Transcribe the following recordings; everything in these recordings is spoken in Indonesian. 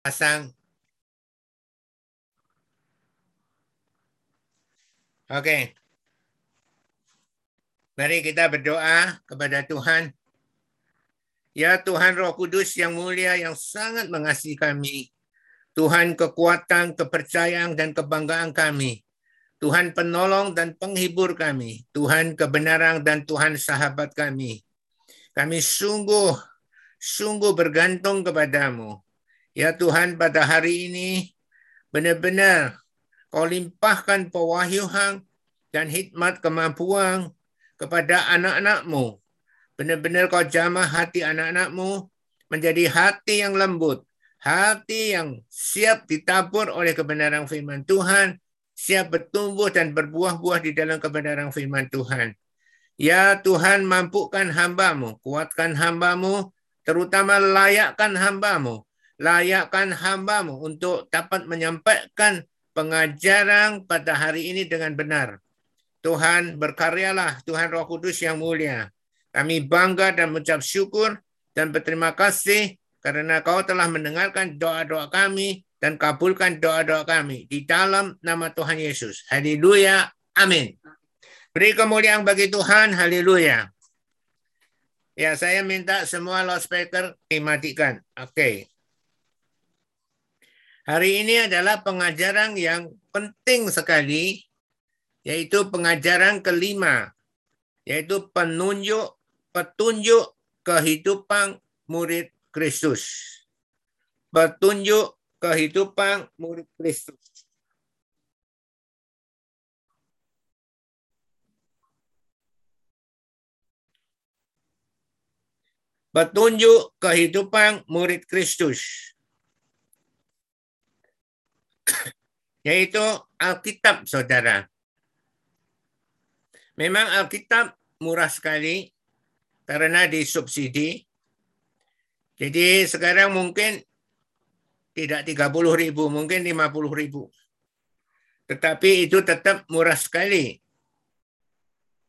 pasang. Okey. Mari kita berdoa kepada Tuhan. Ya Tuhan Roh Kudus yang mulia yang sangat mengasihi kami. Tuhan kekuatan, kepercayaan dan kebanggaan kami. Tuhan penolong dan penghibur kami. Tuhan kebenaran dan Tuhan sahabat kami. Kami sungguh, sungguh bergantung kepadamu. Ya Tuhan pada hari ini benar-benar kau limpahkan pewahyuan dan hikmat kemampuan kepada anak-anakmu. Benar-benar kau jamah hati anak-anakmu menjadi hati yang lembut, hati yang siap ditabur oleh kebenaran firman Tuhan, siap bertumbuh dan berbuah-buah di dalam kebenaran firman Tuhan. Ya Tuhan mampukan hambamu, kuatkan hambamu, terutama layakkan hambamu, layakkan hambamu untuk dapat menyampaikan pengajaran pada hari ini dengan benar. Tuhan berkaryalah, Tuhan Roh Kudus yang mulia. Kami bangga dan mengucap syukur dan berterima kasih kerana kau telah mendengarkan doa-doa kami dan kabulkan doa-doa kami di dalam nama Tuhan Yesus. Haleluya. Amin. Beri kemuliaan bagi Tuhan. Haleluya. Ya, saya minta semua loudspeaker dimatikan. Oke. Okay. Hari ini adalah pengajaran yang penting sekali, yaitu pengajaran kelima, yaitu penunjuk petunjuk kehidupan murid Kristus. Petunjuk kehidupan murid Kristus. Petunjuk kehidupan murid Kristus. Yaitu Alkitab, saudara. Memang Alkitab murah sekali karena disubsidi. Jadi sekarang mungkin tidak 30 ribu, mungkin 50 ribu. Tetapi itu tetap murah sekali.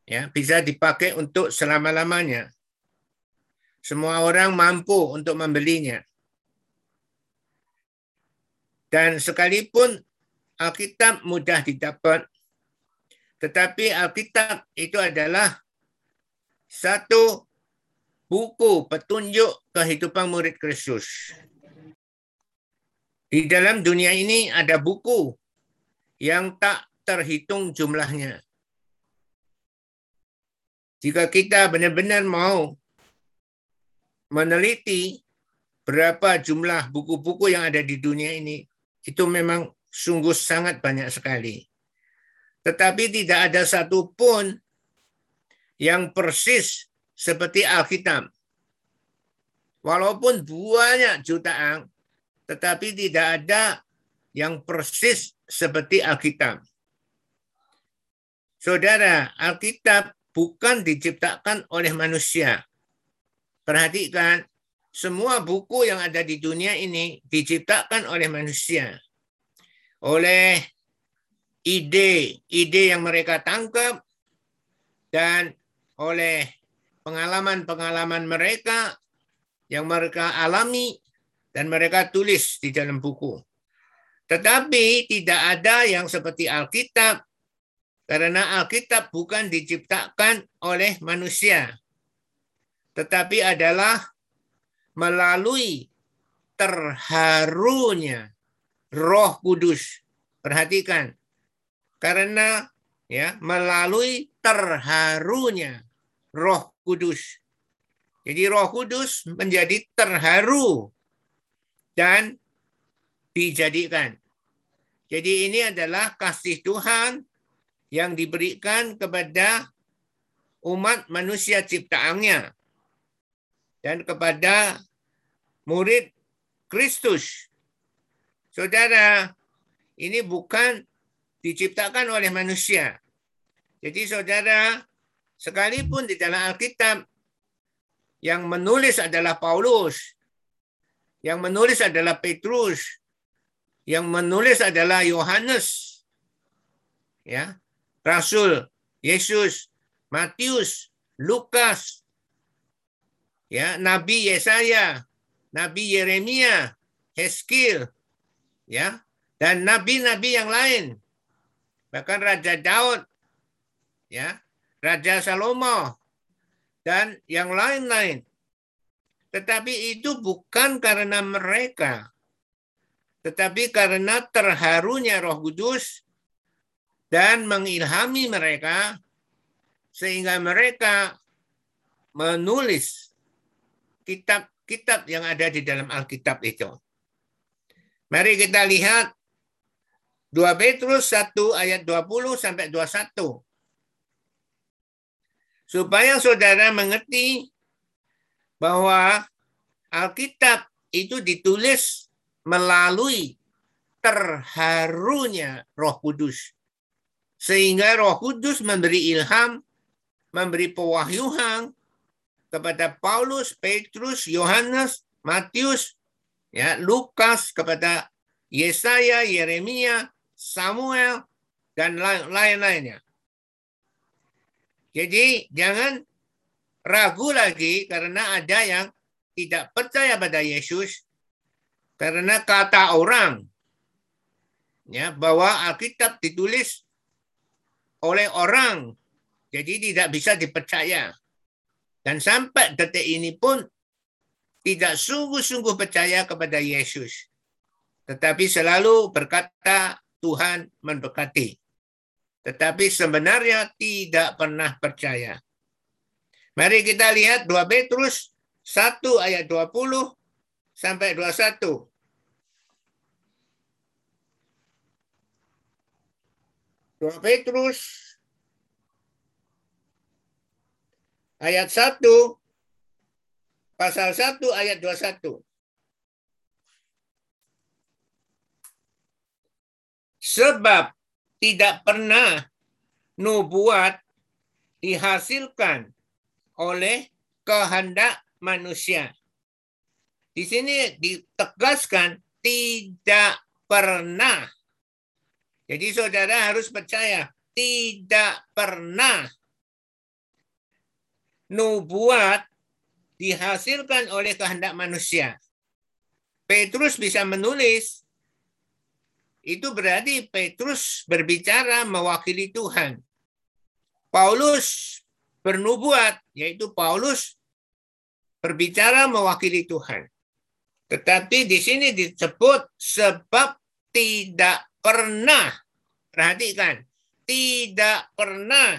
Ya, bisa dipakai untuk selama-lamanya. Semua orang mampu untuk membelinya. Dan sekalipun Alkitab mudah didapat, tetapi Alkitab itu adalah satu buku petunjuk kehidupan murid Kristus. Di dalam dunia ini ada buku yang tak terhitung jumlahnya. Jika kita benar-benar mau meneliti berapa jumlah buku-buku yang ada di dunia ini, itu memang sungguh sangat banyak sekali. Tetapi tidak ada satu pun yang persis seperti Alkitab. Walaupun banyak jutaan, tetapi tidak ada yang persis seperti Alkitab. Saudara, Alkitab bukan diciptakan oleh manusia. Perhatikan, semua buku yang ada di dunia ini diciptakan oleh manusia. Oleh ide-ide yang mereka tangkap dan oleh pengalaman-pengalaman mereka yang mereka alami dan mereka tulis di dalam buku. Tetapi tidak ada yang seperti Alkitab karena Alkitab bukan diciptakan oleh manusia tetapi adalah melalui terharunya Roh Kudus. Perhatikan. Karena ya melalui terharunya Roh Kudus. Jadi Roh Kudus menjadi terharu dan dijadikan. Jadi ini adalah kasih Tuhan yang diberikan kepada umat manusia ciptaannya dan kepada murid Kristus. Saudara, ini bukan diciptakan oleh manusia. Jadi saudara, sekalipun di dalam Alkitab yang menulis adalah Paulus, yang menulis adalah Petrus, yang menulis adalah Yohanes, ya, Rasul Yesus, Matius, Lukas, ya Nabi Yesaya, Nabi Yeremia, Heskil, ya, dan nabi-nabi yang lain. Bahkan Raja Daud, ya, Raja Salomo, dan yang lain-lain. Tetapi itu bukan karena mereka, tetapi karena terharunya Roh Kudus dan mengilhami mereka sehingga mereka menulis kitab-kitab yang ada di dalam Alkitab itu. Mari kita lihat 2 Petrus 1 ayat 20 sampai 21. Supaya saudara mengerti bahwa Alkitab itu ditulis melalui terharunya Roh Kudus. Sehingga Roh Kudus memberi ilham, memberi pewahyuan kepada Paulus, Petrus, Yohanes, Matius, ya, Lukas, kepada Yesaya, Yeremia, Samuel, dan lain-lainnya. Jadi jangan ragu lagi karena ada yang tidak percaya pada Yesus karena kata orang ya bahwa Alkitab ditulis oleh orang jadi tidak bisa dipercaya. Dan sampai detik ini pun tidak sungguh-sungguh percaya kepada Yesus. Tetapi selalu berkata Tuhan memberkati. Tetapi sebenarnya tidak pernah percaya. Mari kita lihat 2 Petrus 1 ayat 20 sampai 21. Dua Petrus ayat 1 pasal 1 ayat 21. Sebab tidak pernah nubuat dihasilkan oleh kehendak manusia. Di sini ditegaskan tidak pernah. Jadi saudara harus percaya tidak pernah nubuat dihasilkan oleh kehendak manusia. Petrus bisa menulis, itu berarti Petrus berbicara mewakili Tuhan. Paulus bernubuat, yaitu Paulus berbicara mewakili Tuhan. Tetapi di sini disebut sebab tidak pernah, perhatikan, tidak pernah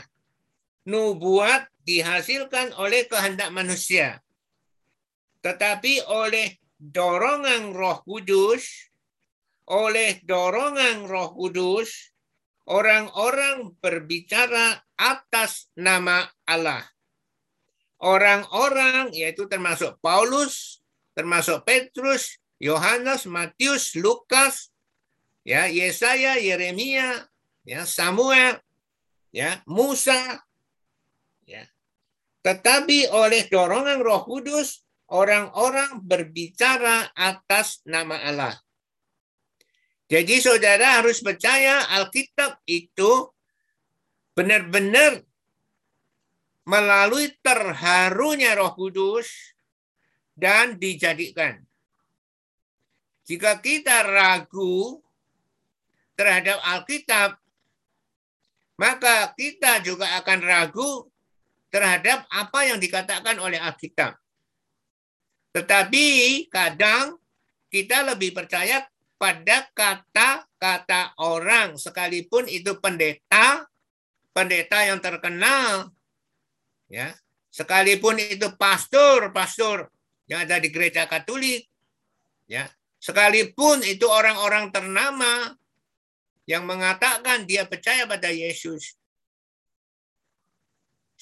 nubuat dihasilkan oleh kehendak manusia, tetapi oleh dorongan Roh Kudus, oleh dorongan Roh Kudus, orang-orang berbicara atas nama Allah. Orang-orang yaitu termasuk Paulus, termasuk Petrus, Yohanes, Matius, Lukas, ya Yesaya, Yeremia, ya Samuel, ya Musa, tetapi oleh dorongan Roh Kudus, orang-orang berbicara atas nama Allah. Jadi saudara harus percaya Alkitab itu benar-benar melalui terharunya Roh Kudus dan dijadikan. Jika kita ragu terhadap Alkitab, maka kita juga akan ragu terhadap apa yang dikatakan oleh Alkitab. Tetapi kadang kita lebih percaya pada kata-kata orang sekalipun itu pendeta, pendeta yang terkenal, ya, sekalipun itu pastor, pastor yang ada di gereja Katolik, ya, sekalipun itu orang-orang ternama yang mengatakan dia percaya pada Yesus,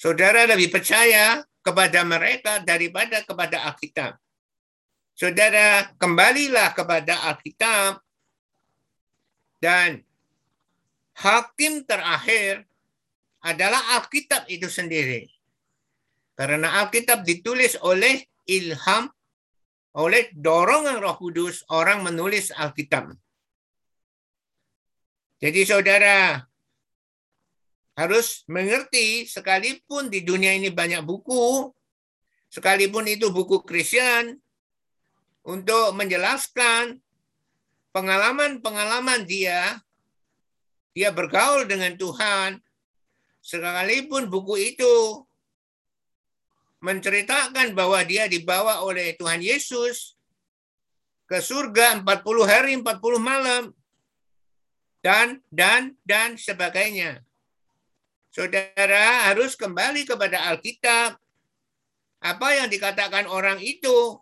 Saudara lebih percaya kepada mereka daripada kepada Alkitab. Saudara, kembalilah kepada Alkitab dan hakim terakhir adalah Alkitab itu sendiri. Karena Alkitab ditulis oleh ilham, oleh dorongan roh kudus, orang menulis Alkitab. Jadi saudara, harus mengerti sekalipun di dunia ini banyak buku, sekalipun itu buku Kristen, untuk menjelaskan pengalaman-pengalaman dia, dia bergaul dengan Tuhan, sekalipun buku itu menceritakan bahwa dia dibawa oleh Tuhan Yesus ke surga 40 hari 40 malam dan dan dan sebagainya. Saudara harus kembali kepada Alkitab. Apa yang dikatakan orang itu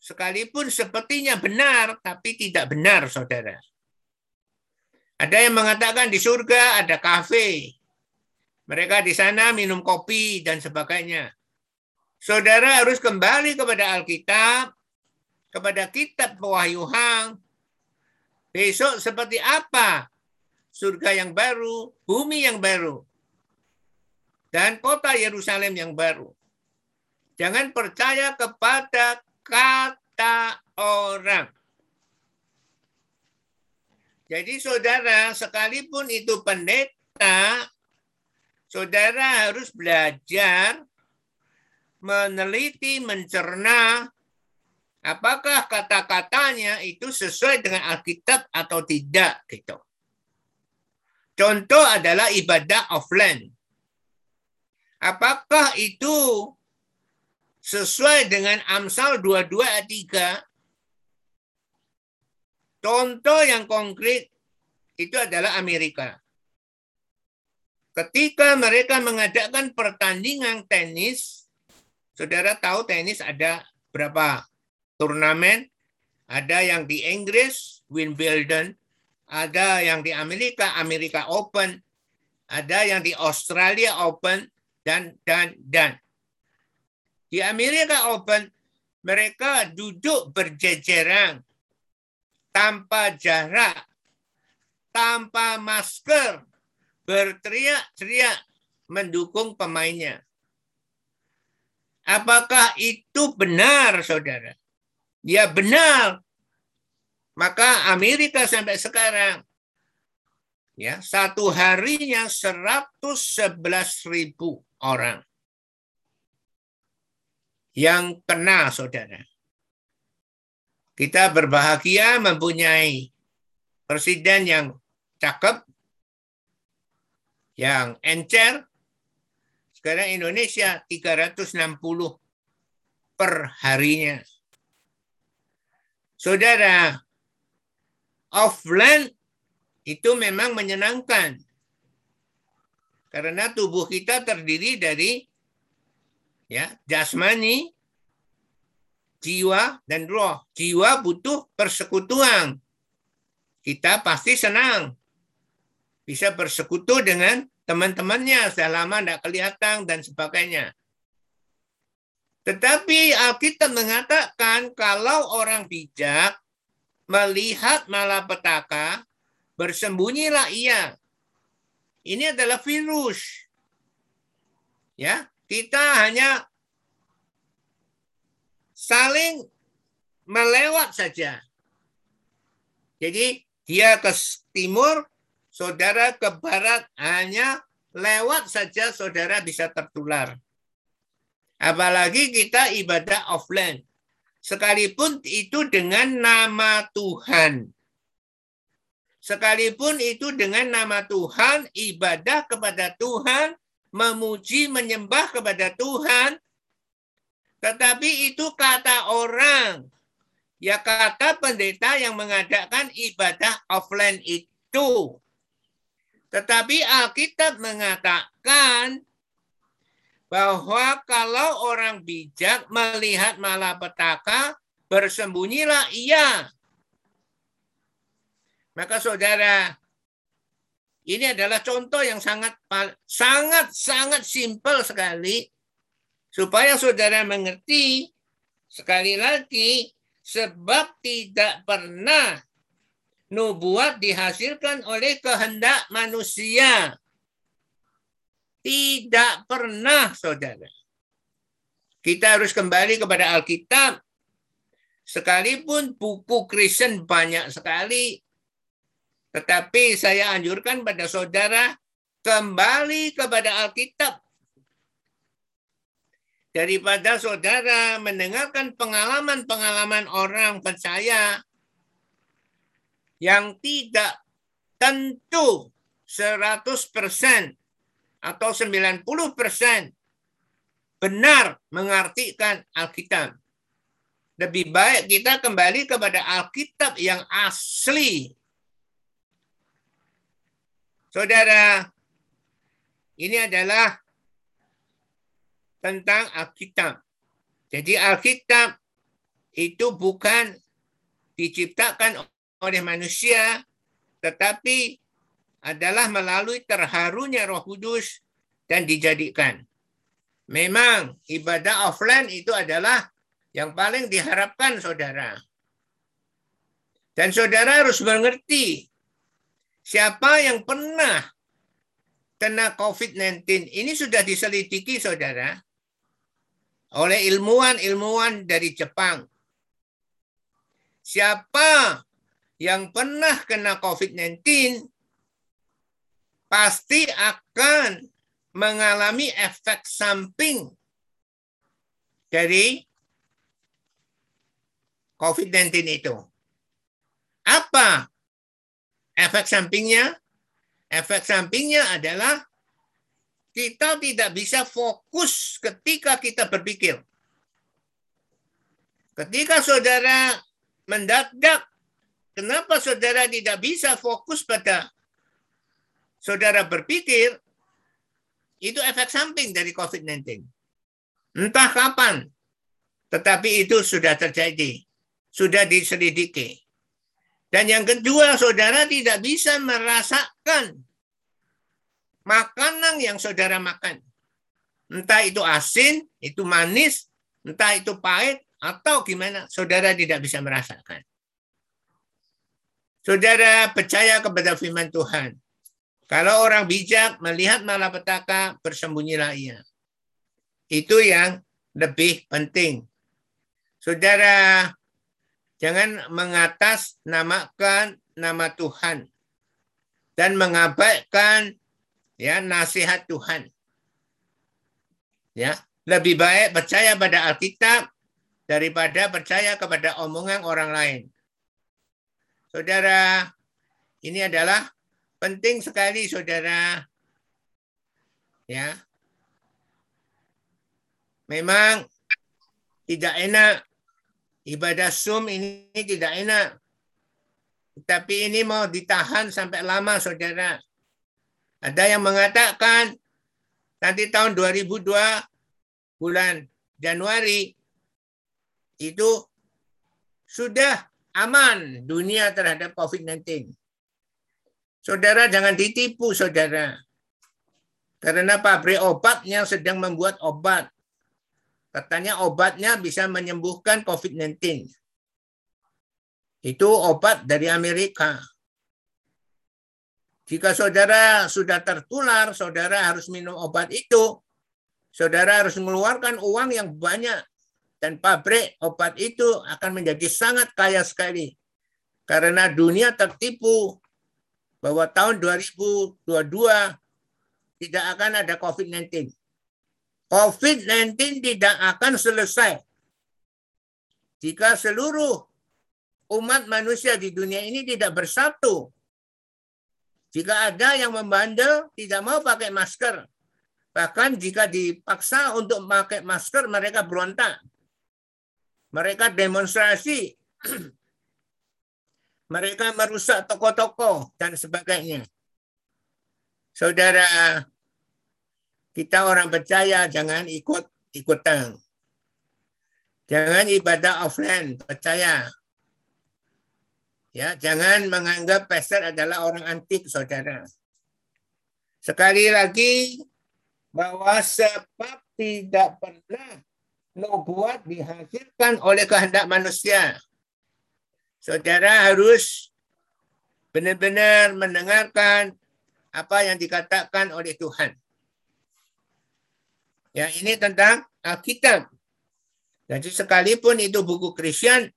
sekalipun sepertinya benar tapi tidak benar, Saudara. Ada yang mengatakan di surga ada kafe. Mereka di sana minum kopi dan sebagainya. Saudara harus kembali kepada Alkitab, kepada kitab pewahyuhan. Besok seperti apa surga yang baru, bumi yang baru dan kota Yerusalem yang baru. Jangan percaya kepada kata orang. Jadi saudara, sekalipun itu pendeta, saudara harus belajar meneliti, mencerna apakah kata-katanya itu sesuai dengan Alkitab atau tidak gitu. Contoh adalah ibadah offline. Apakah itu sesuai dengan Amsal 22 ayat 3? Contoh yang konkret itu adalah Amerika. Ketika mereka mengadakan pertandingan tenis, saudara tahu tenis ada berapa turnamen? Ada yang di Inggris, Wimbledon, ada yang di Amerika, Amerika Open, ada yang di Australia Open, dan dan dan. Di Amerika Open mereka duduk berjejeran tanpa jarak, tanpa masker, berteriak-teriak mendukung pemainnya. Apakah itu benar, saudara? Ya benar. Maka Amerika sampai sekarang ya satu harinya 111 ribu orang yang kena, saudara. Kita berbahagia mempunyai presiden yang cakep, yang encer. Sekarang Indonesia 360 per harinya. Saudara, offline itu memang menyenangkan. Karena tubuh kita terdiri dari ya jasmani, jiwa dan roh. Jiwa butuh persekutuan. Kita pasti senang bisa bersekutu dengan teman-temannya sudah lama tidak kelihatan dan sebagainya. Tetapi Alkitab mengatakan kalau orang bijak melihat malapetaka, bersembunyilah ia ini adalah virus. Ya, kita hanya saling melewat saja. Jadi dia ke timur, saudara ke barat, hanya lewat saja saudara bisa tertular. Apalagi kita ibadah offline. Sekalipun itu dengan nama Tuhan. Sekalipun itu dengan nama Tuhan, ibadah kepada Tuhan, memuji, menyembah kepada Tuhan, tetapi itu kata orang. Ya kata pendeta yang mengadakan ibadah offline itu. Tetapi Alkitab mengatakan bahwa kalau orang bijak melihat malapetaka, bersembunyilah ia maka saudara, ini adalah contoh yang sangat sangat sangat simpel sekali supaya saudara mengerti sekali lagi sebab tidak pernah nubuat dihasilkan oleh kehendak manusia. Tidak pernah, saudara. Kita harus kembali kepada Alkitab. Sekalipun buku Kristen banyak sekali, tetapi saya anjurkan pada saudara kembali kepada Alkitab. daripada saudara mendengarkan pengalaman-pengalaman orang percaya yang tidak tentu 100% atau 90% benar mengartikan Alkitab. Lebih baik kita kembali kepada Alkitab yang asli. Saudara, ini adalah tentang Alkitab. Jadi Alkitab itu bukan diciptakan oleh manusia, tetapi adalah melalui terharunya roh kudus dan dijadikan. Memang ibadah offline itu adalah yang paling diharapkan saudara. Dan saudara harus mengerti siapa yang pernah kena COVID-19 ini sudah diselidiki saudara oleh ilmuwan-ilmuwan dari Jepang. Siapa yang pernah kena COVID-19 pasti akan mengalami efek samping dari COVID-19 itu. Apa efek sampingnya? Efek sampingnya adalah kita tidak bisa fokus ketika kita berpikir. Ketika saudara mendadak, kenapa saudara tidak bisa fokus pada saudara berpikir, itu efek samping dari COVID-19. Entah kapan, tetapi itu sudah terjadi sudah diselidiki. Dan yang kedua, saudara tidak bisa merasakan makanan yang saudara makan. Entah itu asin, itu manis, entah itu pahit, atau gimana, saudara tidak bisa merasakan. Saudara percaya kepada firman Tuhan. Kalau orang bijak melihat malapetaka, bersembunyilah ia. Itu yang lebih penting. Saudara Jangan mengatas namakan nama Tuhan dan mengabaikan ya nasihat Tuhan. Ya, lebih baik percaya pada Alkitab daripada percaya kepada omongan orang lain. Saudara, ini adalah penting sekali saudara. Ya. Memang tidak enak ibadah Zoom ini tidak enak. Tapi ini mau ditahan sampai lama, saudara. Ada yang mengatakan nanti tahun 2002 bulan Januari itu sudah aman dunia terhadap COVID-19. Saudara jangan ditipu, saudara. Karena pabrik obat yang sedang membuat obat Katanya obatnya bisa menyembuhkan COVID-19. Itu obat dari Amerika. Jika saudara sudah tertular, saudara harus minum obat itu. Saudara harus mengeluarkan uang yang banyak. Dan pabrik obat itu akan menjadi sangat kaya sekali. Karena dunia tertipu bahwa tahun 2022 tidak akan ada COVID-19. COVID-19 tidak akan selesai jika seluruh umat manusia di dunia ini tidak bersatu. Jika ada yang membandel, tidak mau pakai masker. Bahkan jika dipaksa untuk memakai masker, mereka berontak. Mereka demonstrasi. mereka merusak toko-toko dan sebagainya. Saudara kita orang percaya jangan ikut ikutan. Jangan ibadah offline, percaya. Ya, jangan menganggap pastor adalah orang antik, saudara. Sekali lagi, bahwa sebab tidak pernah nubuat dihasilkan oleh kehendak manusia. Saudara harus benar-benar mendengarkan apa yang dikatakan oleh Tuhan. Ya, ini tentang Alkitab. Jadi sekalipun itu buku Kristen,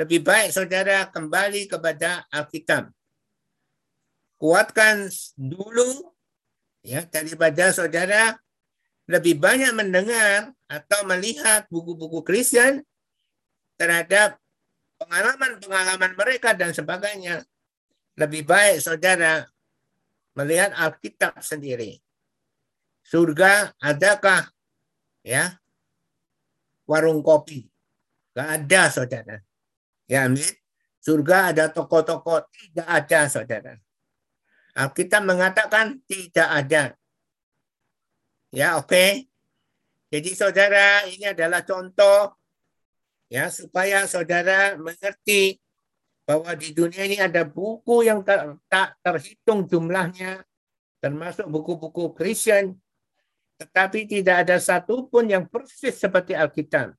lebih baik saudara kembali kepada Alkitab. Kuatkan dulu ya daripada saudara lebih banyak mendengar atau melihat buku-buku Kristen terhadap pengalaman-pengalaman mereka dan sebagainya. Lebih baik saudara melihat Alkitab sendiri. Surga adakah ya warung kopi? Gak ada saudara. Ya amin. Surga ada toko-toko tidak ada saudara. Alkitab mengatakan tidak ada. Ya oke. Okay. Jadi saudara ini adalah contoh ya supaya saudara mengerti bahwa di dunia ini ada buku yang tak terhitung jumlahnya termasuk buku-buku Kristen tetapi tidak ada satupun yang persis seperti Alkitab.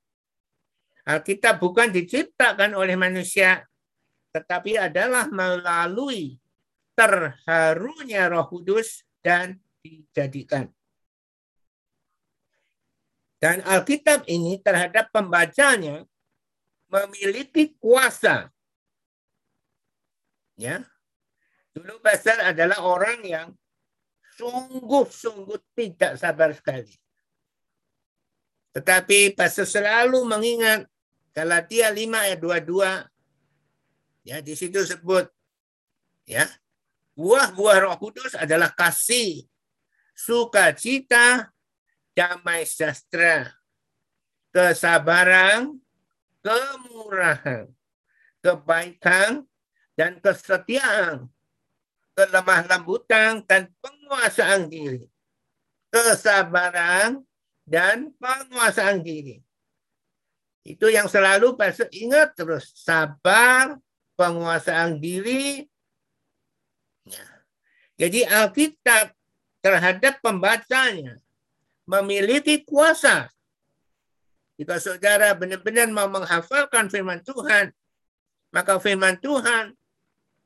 Alkitab bukan diciptakan oleh manusia tetapi adalah melalui terharunya Roh Kudus dan dijadikan. Dan Alkitab ini terhadap pembacanya memiliki kuasa. Ya. Dulu Pastor adalah orang yang sungguh-sungguh tidak sabar sekali. Tetapi Pastor selalu mengingat Galatia 5 ayat 22 ya di situ sebut ya buah-buah Roh Kudus adalah kasih, sukacita, damai sejahtera, kesabaran, kemurahan, kebaikan, dan kesetiaan, kelemah lembutan, dan penguasaan diri. Kesabaran dan penguasaan diri. Itu yang selalu pastor ingat terus. Sabar, penguasaan diri. Ya. Jadi Alkitab terhadap pembacanya memiliki kuasa. Jika saudara benar-benar mau menghafalkan firman Tuhan, maka firman Tuhan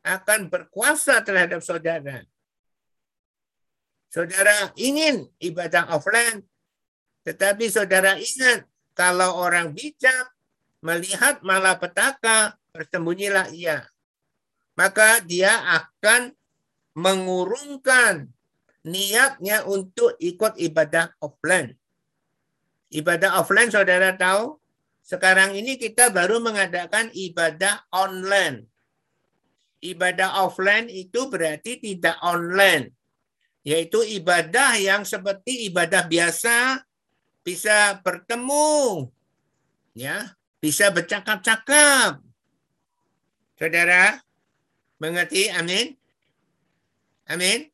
akan berkuasa terhadap saudara. Saudara ingin ibadah offline, tetapi saudara ingat kalau orang bijak melihat malapetaka, bersembunyilah ia. Maka dia akan mengurungkan niatnya untuk ikut ibadah offline. Ibadah offline saudara tahu, sekarang ini kita baru mengadakan ibadah online. Ibadah offline itu berarti tidak online. Yaitu ibadah yang seperti ibadah biasa, bisa bertemu, ya, bisa bercakap-cakap. Saudara, mengerti? Amin. Amin.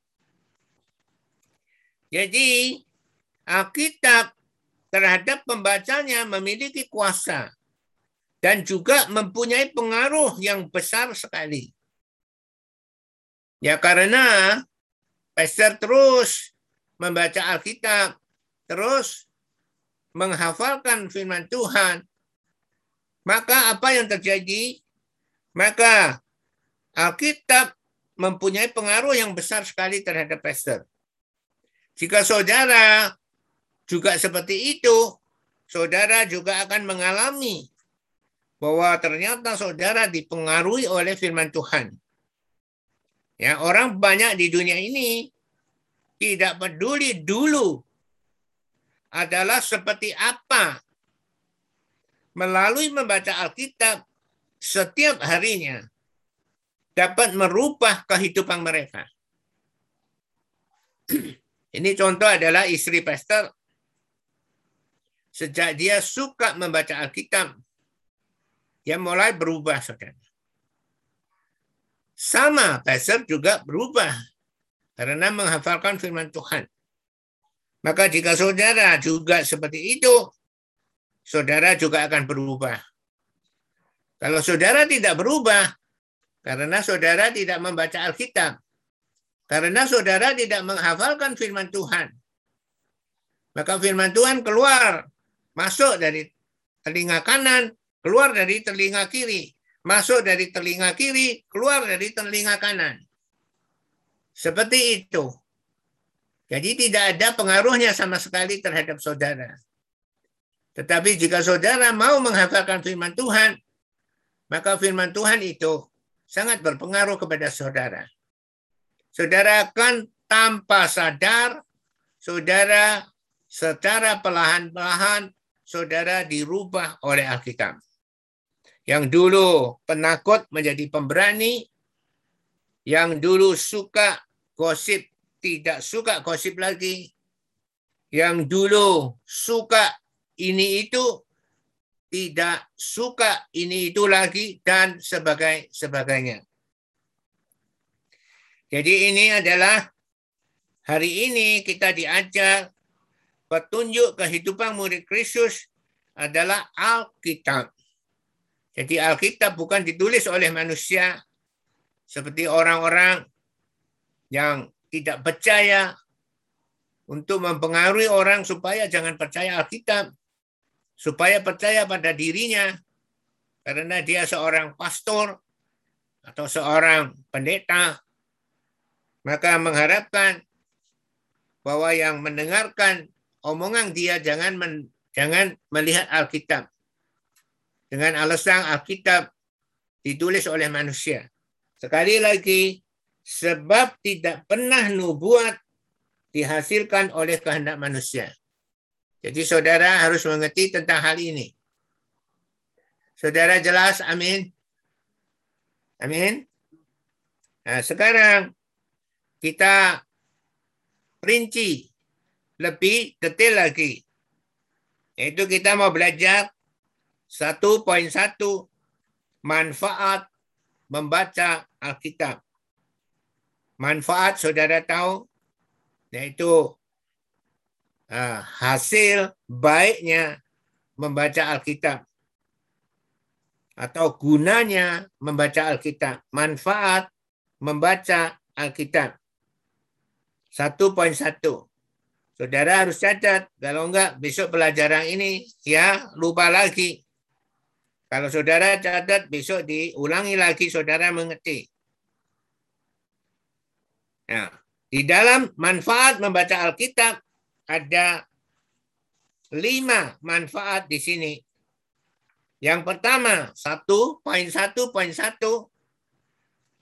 Jadi Alkitab terhadap pembacanya memiliki kuasa dan juga mempunyai pengaruh yang besar sekali. Ya karena Pastor terus membaca Alkitab, terus menghafalkan firman Tuhan, maka apa yang terjadi? Maka Alkitab mempunyai pengaruh yang besar sekali terhadap pastor. Jika saudara juga seperti itu, saudara juga akan mengalami bahwa ternyata saudara dipengaruhi oleh firman Tuhan. Ya, orang banyak di dunia ini tidak peduli dulu adalah seperti apa melalui membaca Alkitab setiap harinya dapat merubah kehidupan mereka. Ini contoh adalah istri pastor. Sejak dia suka membaca Alkitab, dia mulai berubah, saudara. Sama, pastor juga berubah karena menghafalkan firman Tuhan. Maka jika saudara juga seperti itu, saudara juga akan berubah. Kalau saudara tidak berubah, karena saudara tidak membaca Alkitab, karena saudara tidak menghafalkan firman Tuhan. Maka firman Tuhan keluar, masuk dari telinga kanan, keluar dari telinga kiri. Masuk dari telinga kiri, keluar dari telinga kanan. Seperti itu. Jadi tidak ada pengaruhnya sama sekali terhadap saudara. Tetapi jika saudara mau menghafalkan firman Tuhan, maka firman Tuhan itu sangat berpengaruh kepada saudara. Saudara akan tanpa sadar, saudara secara perlahan-lahan saudara dirubah oleh Alkitab. Yang dulu penakut menjadi pemberani, yang dulu suka gosip tidak suka gosip lagi, yang dulu suka ini itu tidak suka ini itu lagi dan sebagai sebagainya. Jadi ini adalah hari ini kita diajar petunjuk kehidupan murid Kristus adalah Alkitab. Jadi Alkitab bukan ditulis oleh manusia seperti orang-orang yang tidak percaya untuk mempengaruhi orang supaya jangan percaya Alkitab, supaya percaya pada dirinya karena dia seorang pastor atau seorang pendeta, maka mengharapkan bahwa yang mendengarkan omongan dia jangan men, jangan melihat Alkitab. Dengan alasan Alkitab ditulis oleh manusia. Sekali lagi, sebab tidak pernah nubuat dihasilkan oleh kehendak manusia. Jadi saudara harus mengerti tentang hal ini. Saudara jelas, amin. Amin. Nah, sekarang kita rinci lebih detail lagi. Yaitu kita mau belajar 1.1 manfaat membaca Alkitab. Manfaat saudara tahu yaitu uh, hasil baiknya membaca Alkitab atau gunanya membaca Alkitab, manfaat membaca Alkitab. 1.1 Saudara harus catat, kalau enggak besok pelajaran ini ya lupa lagi. Kalau saudara catat, besok diulangi lagi, saudara mengerti. Nah, di dalam manfaat membaca Alkitab ada lima manfaat di sini. Yang pertama, satu poin satu poin satu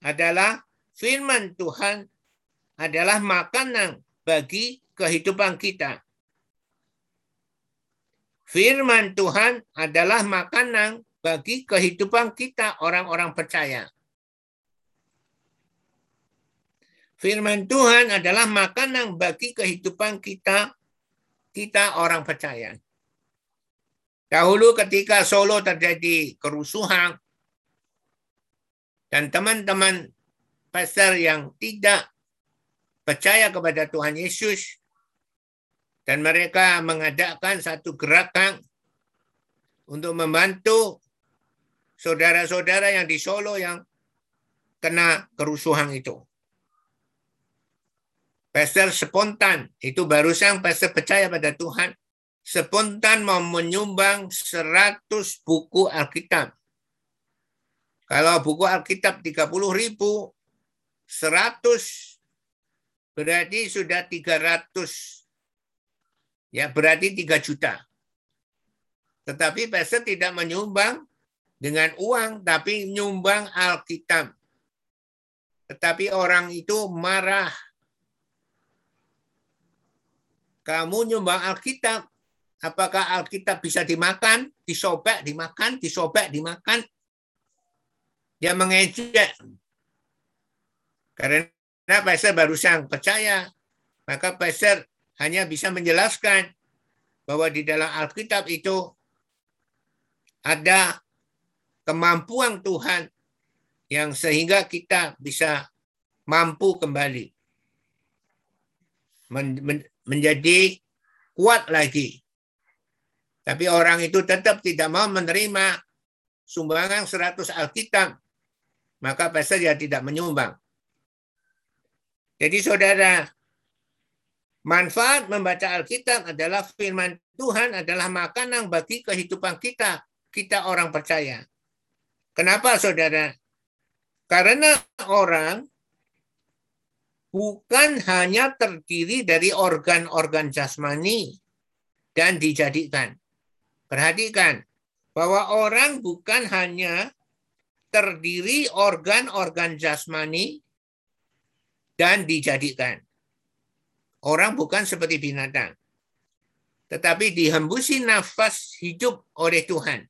adalah firman Tuhan adalah makanan bagi kehidupan kita. Firman Tuhan adalah makanan bagi kehidupan kita orang-orang percaya. Firman Tuhan adalah makanan bagi kehidupan kita kita orang percaya. Dahulu ketika Solo terjadi kerusuhan dan teman-teman pastor yang tidak percaya kepada Tuhan Yesus dan mereka mengadakan satu gerakan untuk membantu saudara-saudara yang di Solo yang kena kerusuhan itu. Pastor spontan, itu barusan pastor percaya pada Tuhan, spontan mau menyumbang 100 buku Alkitab. Kalau buku Alkitab 30 ribu, 100 berarti sudah 300 ya berarti 3 juta. Tetapi pastor tidak menyumbang dengan uang, tapi nyumbang Alkitab. Tetapi orang itu marah. Kamu nyumbang Alkitab, apakah Alkitab bisa dimakan, disobek, dimakan, disobek, dimakan? Dia mengejek. Karena pastor barusan percaya, maka pastor hanya bisa menjelaskan bahwa di dalam Alkitab itu ada kemampuan Tuhan yang sehingga kita bisa mampu kembali menjadi kuat lagi. Tapi orang itu tetap tidak mau menerima sumbangan 100 Alkitab. Maka pastor dia tidak menyumbang. Jadi saudara, Manfaat membaca Alkitab adalah firman Tuhan adalah makanan bagi kehidupan kita, kita orang percaya. Kenapa saudara? Karena orang bukan hanya terdiri dari organ-organ jasmani dan dijadikan. Perhatikan bahwa orang bukan hanya terdiri organ-organ jasmani dan dijadikan. Orang bukan seperti binatang. tetapi dihembusi nafas hidup oleh Tuhan.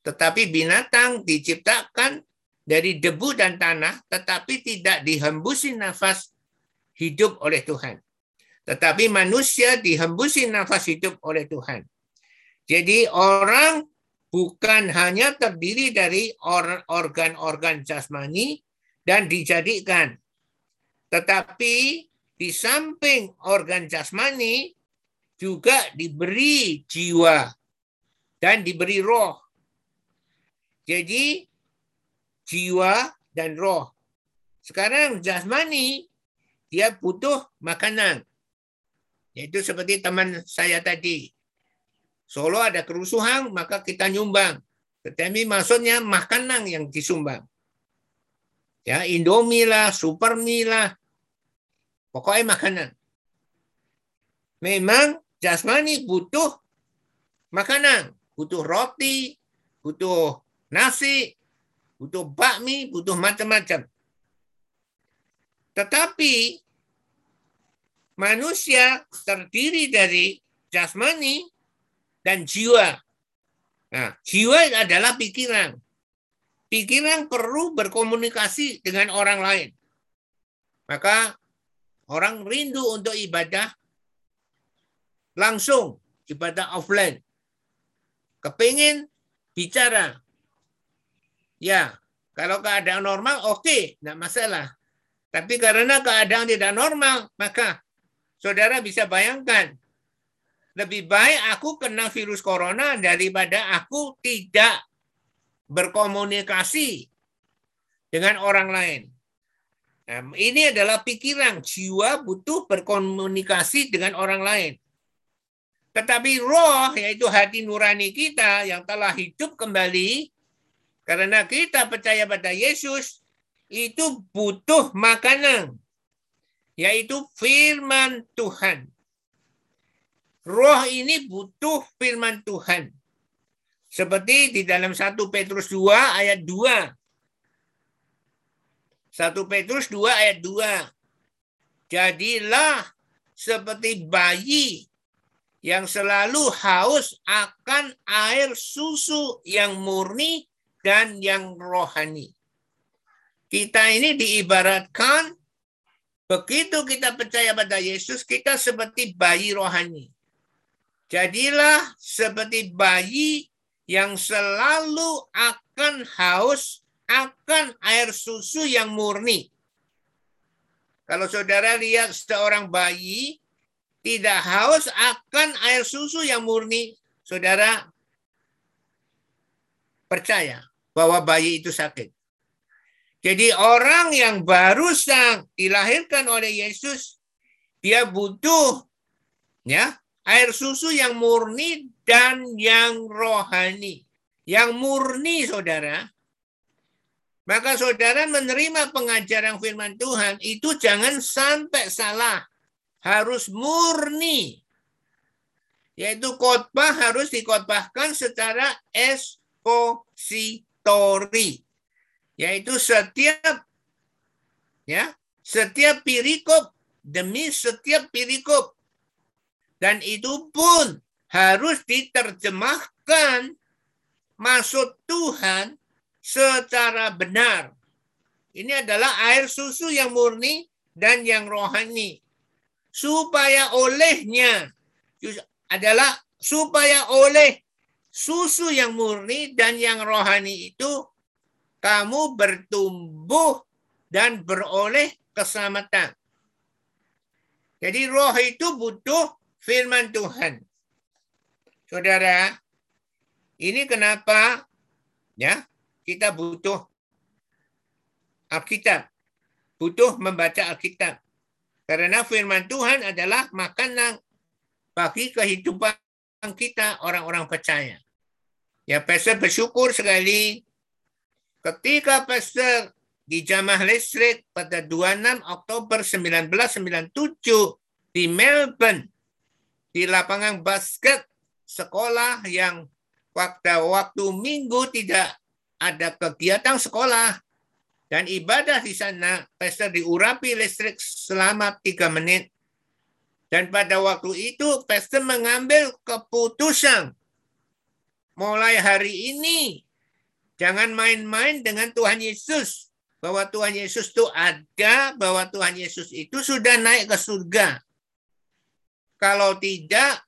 Tetapi binatang diciptakan dari debu dan tanah, tetapi tidak dihembusi nafas hidup oleh Tuhan. Tetapi manusia dihembusi nafas hidup oleh Tuhan. Jadi orang bukan hanya terdiri dari organ-organ jasmani dan dijadikan. Tetapi di samping organ jasmani juga diberi jiwa dan diberi roh. Jadi jiwa dan roh. Sekarang jasmani dia butuh makanan. Yaitu seperti teman saya tadi. Solo ada kerusuhan, maka kita nyumbang. Tetapi maksudnya makanan yang disumbang. Ya, Indomie lah, Supermie lah. Pokoknya makanan. Memang jasmani butuh makanan, butuh roti, butuh nasi, butuh bakmi, butuh macam-macam. Tetapi manusia terdiri dari jasmani dan jiwa. Nah, jiwa adalah pikiran. Pikiran perlu berkomunikasi dengan orang lain. Maka orang rindu untuk ibadah langsung ibadah offline. Kepingin bicara. Ya, kalau keadaan normal oke, okay, tidak masalah. Tapi karena keadaan tidak normal, maka saudara bisa bayangkan lebih baik aku kena virus corona daripada aku tidak berkomunikasi dengan orang lain. Ini adalah pikiran jiwa butuh berkomunikasi dengan orang lain. Tetapi roh, yaitu hati nurani kita yang telah hidup kembali, karena kita percaya pada Yesus, itu butuh makanan, yaitu firman Tuhan. Roh ini butuh firman Tuhan. Seperti di dalam 1 Petrus 2 ayat 2. 1 Petrus 2 ayat 2. Jadilah seperti bayi yang selalu haus akan air susu yang murni dan yang rohani. Kita ini diibaratkan begitu kita percaya pada Yesus, kita seperti bayi rohani. Jadilah seperti bayi yang selalu akan haus akan air susu yang murni. Kalau saudara lihat seorang bayi tidak haus akan air susu yang murni, saudara percaya bahwa bayi itu sakit. Jadi orang yang baru sang dilahirkan oleh Yesus, dia butuh ya air susu yang murni dan yang rohani. Yang murni, saudara. Maka saudara menerima pengajaran firman Tuhan itu jangan sampai salah harus murni. Yaitu khotbah harus dikotbahkan secara ekspositori. Yaitu setiap ya, setiap perikop demi setiap perikop. Dan itu pun harus diterjemahkan maksud Tuhan secara benar. Ini adalah air susu yang murni dan yang rohani supaya olehnya adalah supaya oleh susu yang murni dan yang rohani itu kamu bertumbuh dan beroleh keselamatan. Jadi roh itu butuh firman Tuhan. Saudara, ini kenapa ya kita butuh Alkitab. Butuh membaca Alkitab. Karena firman Tuhan adalah makanan bagi kehidupan kita orang-orang percaya. Ya, Pastor bersyukur sekali ketika Pastor di Jamah Listrik pada 26 Oktober 1997 di Melbourne di lapangan basket sekolah yang waktu waktu minggu tidak ada kegiatan sekolah dan ibadah di sana, pastor diurapi listrik selama tiga menit. Dan pada waktu itu pastor mengambil keputusan mulai hari ini jangan main-main dengan Tuhan Yesus. Bahwa Tuhan Yesus itu ada, bahwa Tuhan Yesus itu sudah naik ke surga. Kalau tidak,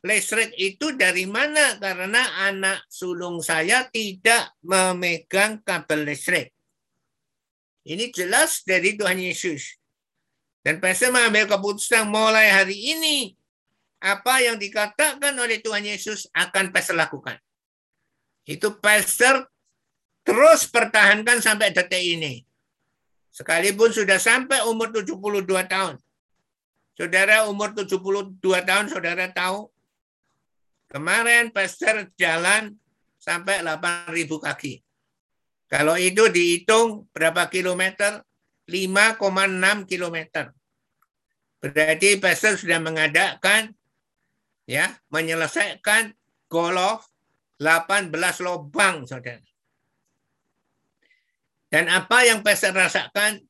listrik itu dari mana? Karena anak sulung saya tidak memegang kabel listrik. Ini jelas dari Tuhan Yesus. Dan pastor mengambil keputusan mulai hari ini. Apa yang dikatakan oleh Tuhan Yesus akan pastor lakukan. Itu pastor terus pertahankan sampai detik ini. Sekalipun sudah sampai umur 72 tahun. Saudara umur 72 tahun, saudara tahu. Kemarin pastor jalan sampai 8.000 kaki. Kalau itu dihitung berapa kilometer? 5,6 kilometer. Berarti pastor sudah mengadakan ya menyelesaikan golf 18 lubang, saudara. Dan apa yang pastor rasakan?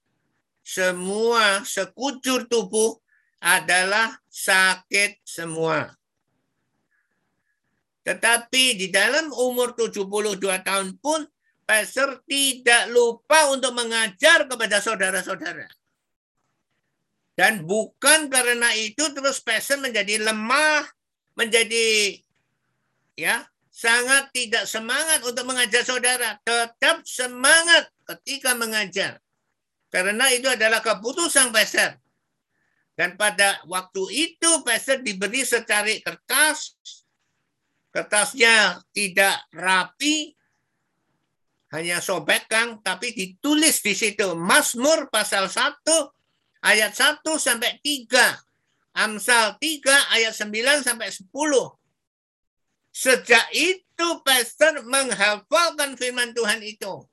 Semua sekujur tubuh adalah sakit semua. Tetapi di dalam umur 72 tahun pun, pastor tidak lupa untuk mengajar kepada saudara-saudara. Dan bukan karena itu terus pastor menjadi lemah, menjadi ya sangat tidak semangat untuk mengajar saudara. Tetap semangat ketika mengajar. Karena itu adalah keputusan pastor. Dan pada waktu itu pastor diberi secari kertas. Kertasnya tidak rapi. Hanya sobekkan. Tapi ditulis di situ. Mazmur pasal 1 ayat 1 sampai 3. Amsal 3 ayat 9 sampai 10. Sejak itu pastor menghafalkan firman Tuhan itu.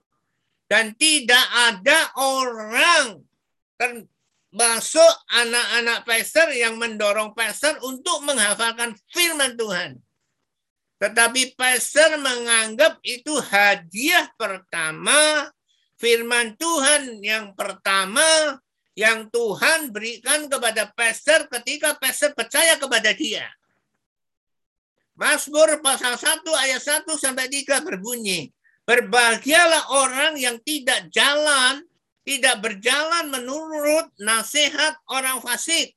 Dan tidak ada orang termasuk anak-anak pastor yang mendorong pastor untuk menghafalkan firman Tuhan. Tetapi pastor menganggap itu hadiah pertama, firman Tuhan yang pertama yang Tuhan berikan kepada pastor ketika pastor percaya kepada dia. Mazmur pasal 1 ayat 1 sampai 3 berbunyi, Berbahagialah orang yang tidak jalan, tidak berjalan menurut nasihat orang fasik,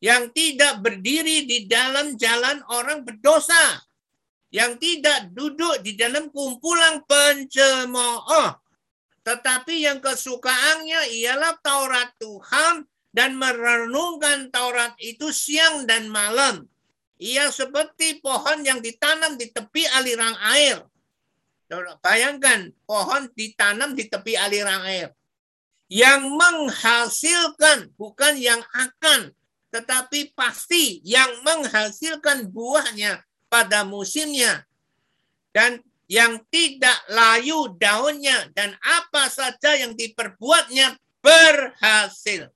yang tidak berdiri di dalam jalan orang berdosa, yang tidak duduk di dalam kumpulan pencemooh, tetapi yang kesukaannya ialah Taurat Tuhan dan merenungkan Taurat itu siang dan malam. Ia seperti pohon yang ditanam di tepi aliran air Bayangkan pohon ditanam di tepi aliran air. Yang menghasilkan, bukan yang akan, tetapi pasti yang menghasilkan buahnya pada musimnya. Dan yang tidak layu daunnya dan apa saja yang diperbuatnya berhasil.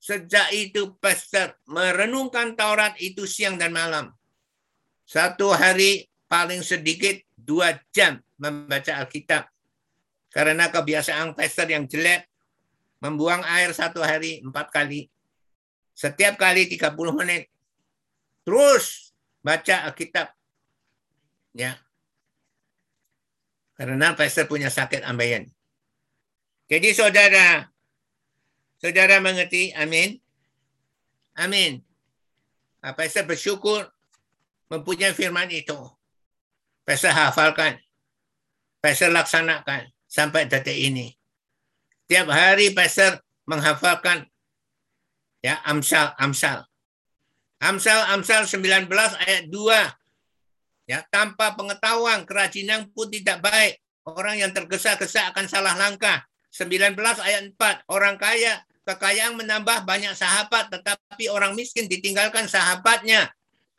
Sejak itu pastor merenungkan Taurat itu siang dan malam. Satu hari paling sedikit dua jam membaca Alkitab. Karena kebiasaan pastor yang jelek, membuang air satu hari empat kali. Setiap kali 30 menit. Terus baca Alkitab. Ya. Karena pastor punya sakit ambeien. Jadi saudara, saudara mengerti? Amin. Amin. Pastor bersyukur mempunyai firman itu. Pastor hafalkan. Pastor laksanakan sampai detik ini. Tiap hari pastor menghafalkan ya Amsal Amsal. Amsal Amsal 19 ayat 2. Ya, tanpa pengetahuan kerajinan pun tidak baik. Orang yang tergesa-gesa akan salah langkah. 19 ayat 4. Orang kaya kekayaan menambah banyak sahabat tetapi orang miskin ditinggalkan sahabatnya.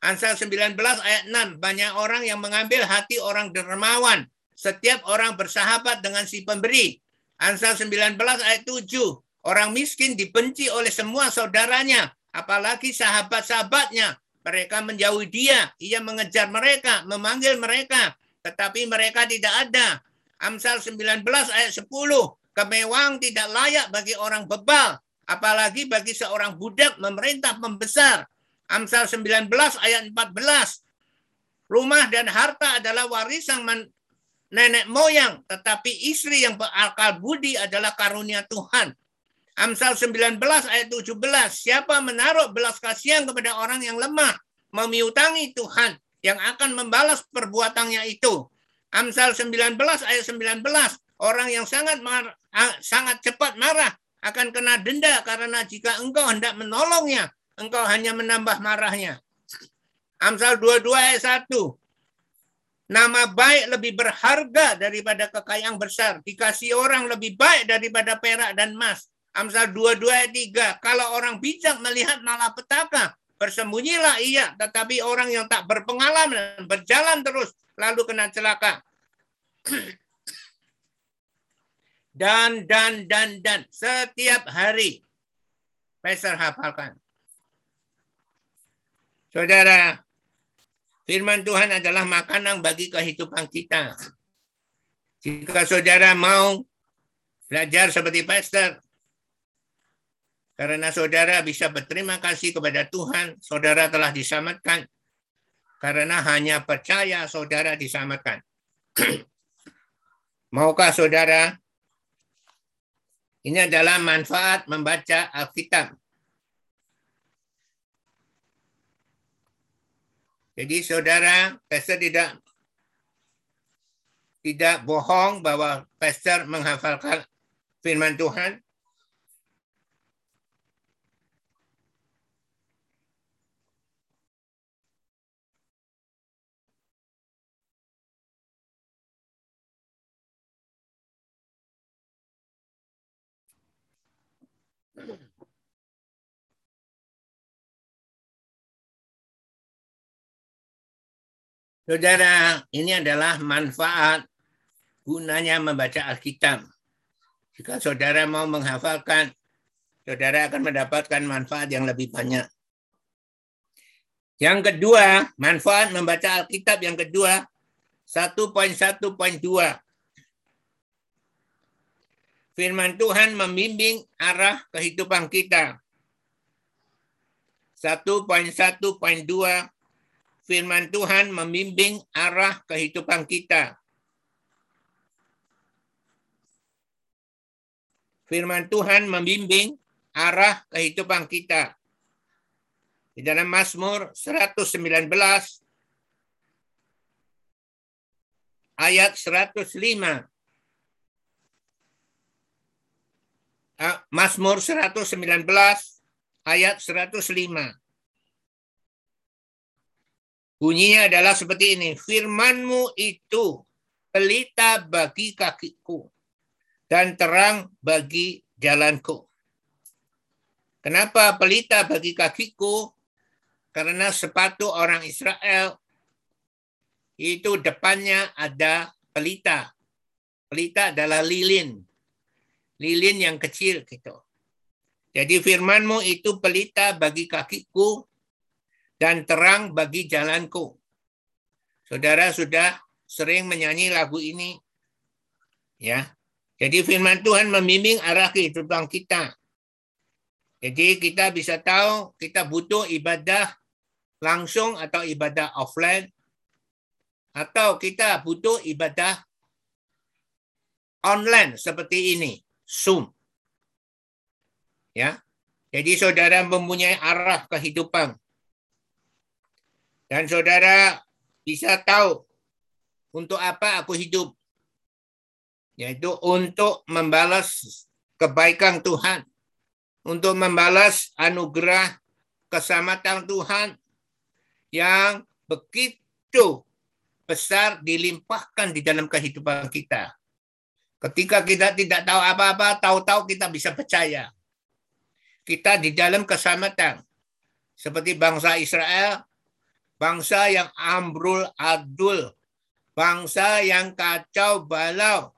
Amsal 19 ayat 6. Banyak orang yang mengambil hati orang dermawan. Setiap orang bersahabat dengan si pemberi. Amsal 19 ayat 7. Orang miskin dibenci oleh semua saudaranya. Apalagi sahabat-sahabatnya. Mereka menjauhi dia. Ia mengejar mereka, memanggil mereka. Tetapi mereka tidak ada. Amsal 19 ayat 10. Kemewahan tidak layak bagi orang bebal. apalagi bagi seorang budak memerintah pembesar. Amsal 19 ayat 14. Rumah dan harta adalah warisan nenek moyang, tetapi istri yang berakal budi adalah karunia Tuhan. Amsal 19 ayat 17. Siapa menaruh belas kasihan kepada orang yang lemah, memiutangi Tuhan yang akan membalas perbuatannya itu. Amsal 19 ayat 19. Orang yang sangat mar sangat cepat marah akan kena denda karena jika engkau hendak menolongnya, engkau hanya menambah marahnya. Amsal 22 ayat 1. Nama baik lebih berharga daripada kekayaan besar. Dikasih orang lebih baik daripada perak dan emas. Amsal 22 ayat 3. Kalau orang bijak melihat malapetaka, bersembunyilah ia. Tetapi orang yang tak berpengalaman berjalan terus lalu kena celaka. dan, dan, dan, dan. Setiap hari. Pastor hafalkan. Saudara, firman Tuhan adalah makanan bagi kehidupan kita. Jika saudara mau belajar seperti pastor, karena saudara bisa berterima kasih kepada Tuhan, saudara telah diselamatkan. Karena hanya percaya saudara diselamatkan. Maukah saudara ini adalah manfaat membaca Alkitab. Jadi saudara, pastor tidak tidak bohong bahwa pastor menghafalkan firman Tuhan. Saudara, ini adalah manfaat gunanya membaca Alkitab. Jika saudara mau menghafalkan, saudara akan mendapatkan manfaat yang lebih banyak. Yang kedua, manfaat membaca Alkitab yang kedua, 1.1.2. Firman Tuhan membimbing arah kehidupan kita. 1.1.2 firman Tuhan membimbing arah kehidupan kita. Firman Tuhan membimbing arah kehidupan kita. Di dalam Mazmur 119 ayat 105. Ah, Mazmur 119 ayat 105. Bunyinya adalah seperti ini. Firmanmu itu pelita bagi kakiku dan terang bagi jalanku. Kenapa pelita bagi kakiku? Karena sepatu orang Israel itu depannya ada pelita. Pelita adalah lilin. Lilin yang kecil gitu. Jadi firmanmu itu pelita bagi kakiku dan terang bagi jalanku. Saudara sudah sering menyanyi lagu ini. Ya. Jadi firman Tuhan membimbing arah kehidupan kita. Jadi kita bisa tahu kita butuh ibadah langsung atau ibadah offline atau kita butuh ibadah online seperti ini, Zoom. Ya. Jadi saudara mempunyai arah kehidupan dan saudara bisa tahu untuk apa aku hidup. Yaitu untuk membalas kebaikan Tuhan. Untuk membalas anugerah keselamatan Tuhan yang begitu besar dilimpahkan di dalam kehidupan kita. Ketika kita tidak tahu apa-apa, tahu-tahu kita bisa percaya. Kita di dalam keselamatan. Seperti bangsa Israel bangsa yang ambrul adul, bangsa yang kacau balau.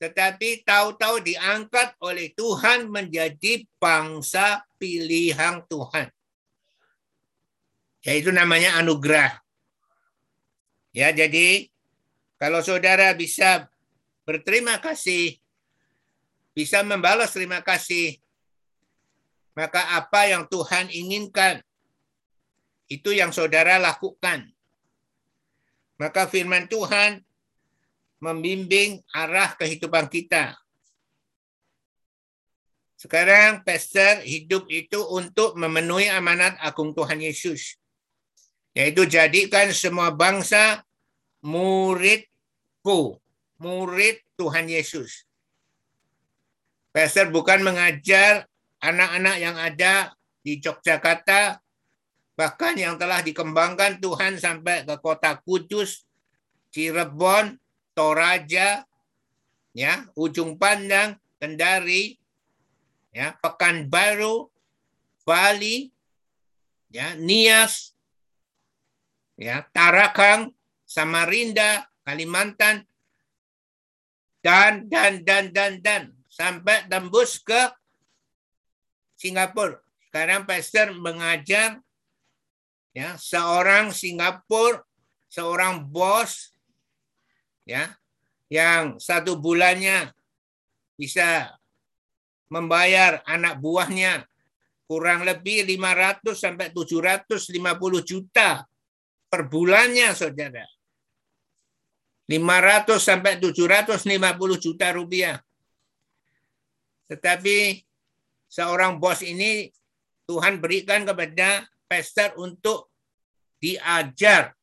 Tetapi tahu-tahu diangkat oleh Tuhan menjadi bangsa pilihan Tuhan. Yaitu namanya anugerah. Ya, jadi kalau saudara bisa berterima kasih, bisa membalas terima kasih, Maka apa yang Tuhan inginkan, itu yang saudara lakukan. Maka firman Tuhan membimbing arah kehidupan kita. Sekarang pastor hidup itu untuk memenuhi amanat agung Tuhan Yesus. Yaitu jadikan semua bangsa muridku. Murid Tuhan Yesus. Pastor bukan mengajar anak-anak yang ada di Yogyakarta, bahkan yang telah dikembangkan Tuhan sampai ke kota Kudus, Cirebon, Toraja, ya, Ujung Pandang, Kendari, ya, Pekanbaru, Bali, ya, Nias, ya, Tarakang, Samarinda, Kalimantan, dan dan dan dan dan sampai tembus ke Singapura. Sekarang pastor mengajar ya seorang Singapura, seorang bos ya yang satu bulannya bisa membayar anak buahnya kurang lebih 500 sampai 750 juta per bulannya, saudara. 500 sampai 750 juta rupiah. Tetapi seorang bos ini Tuhan berikan kepada pastor untuk diajar.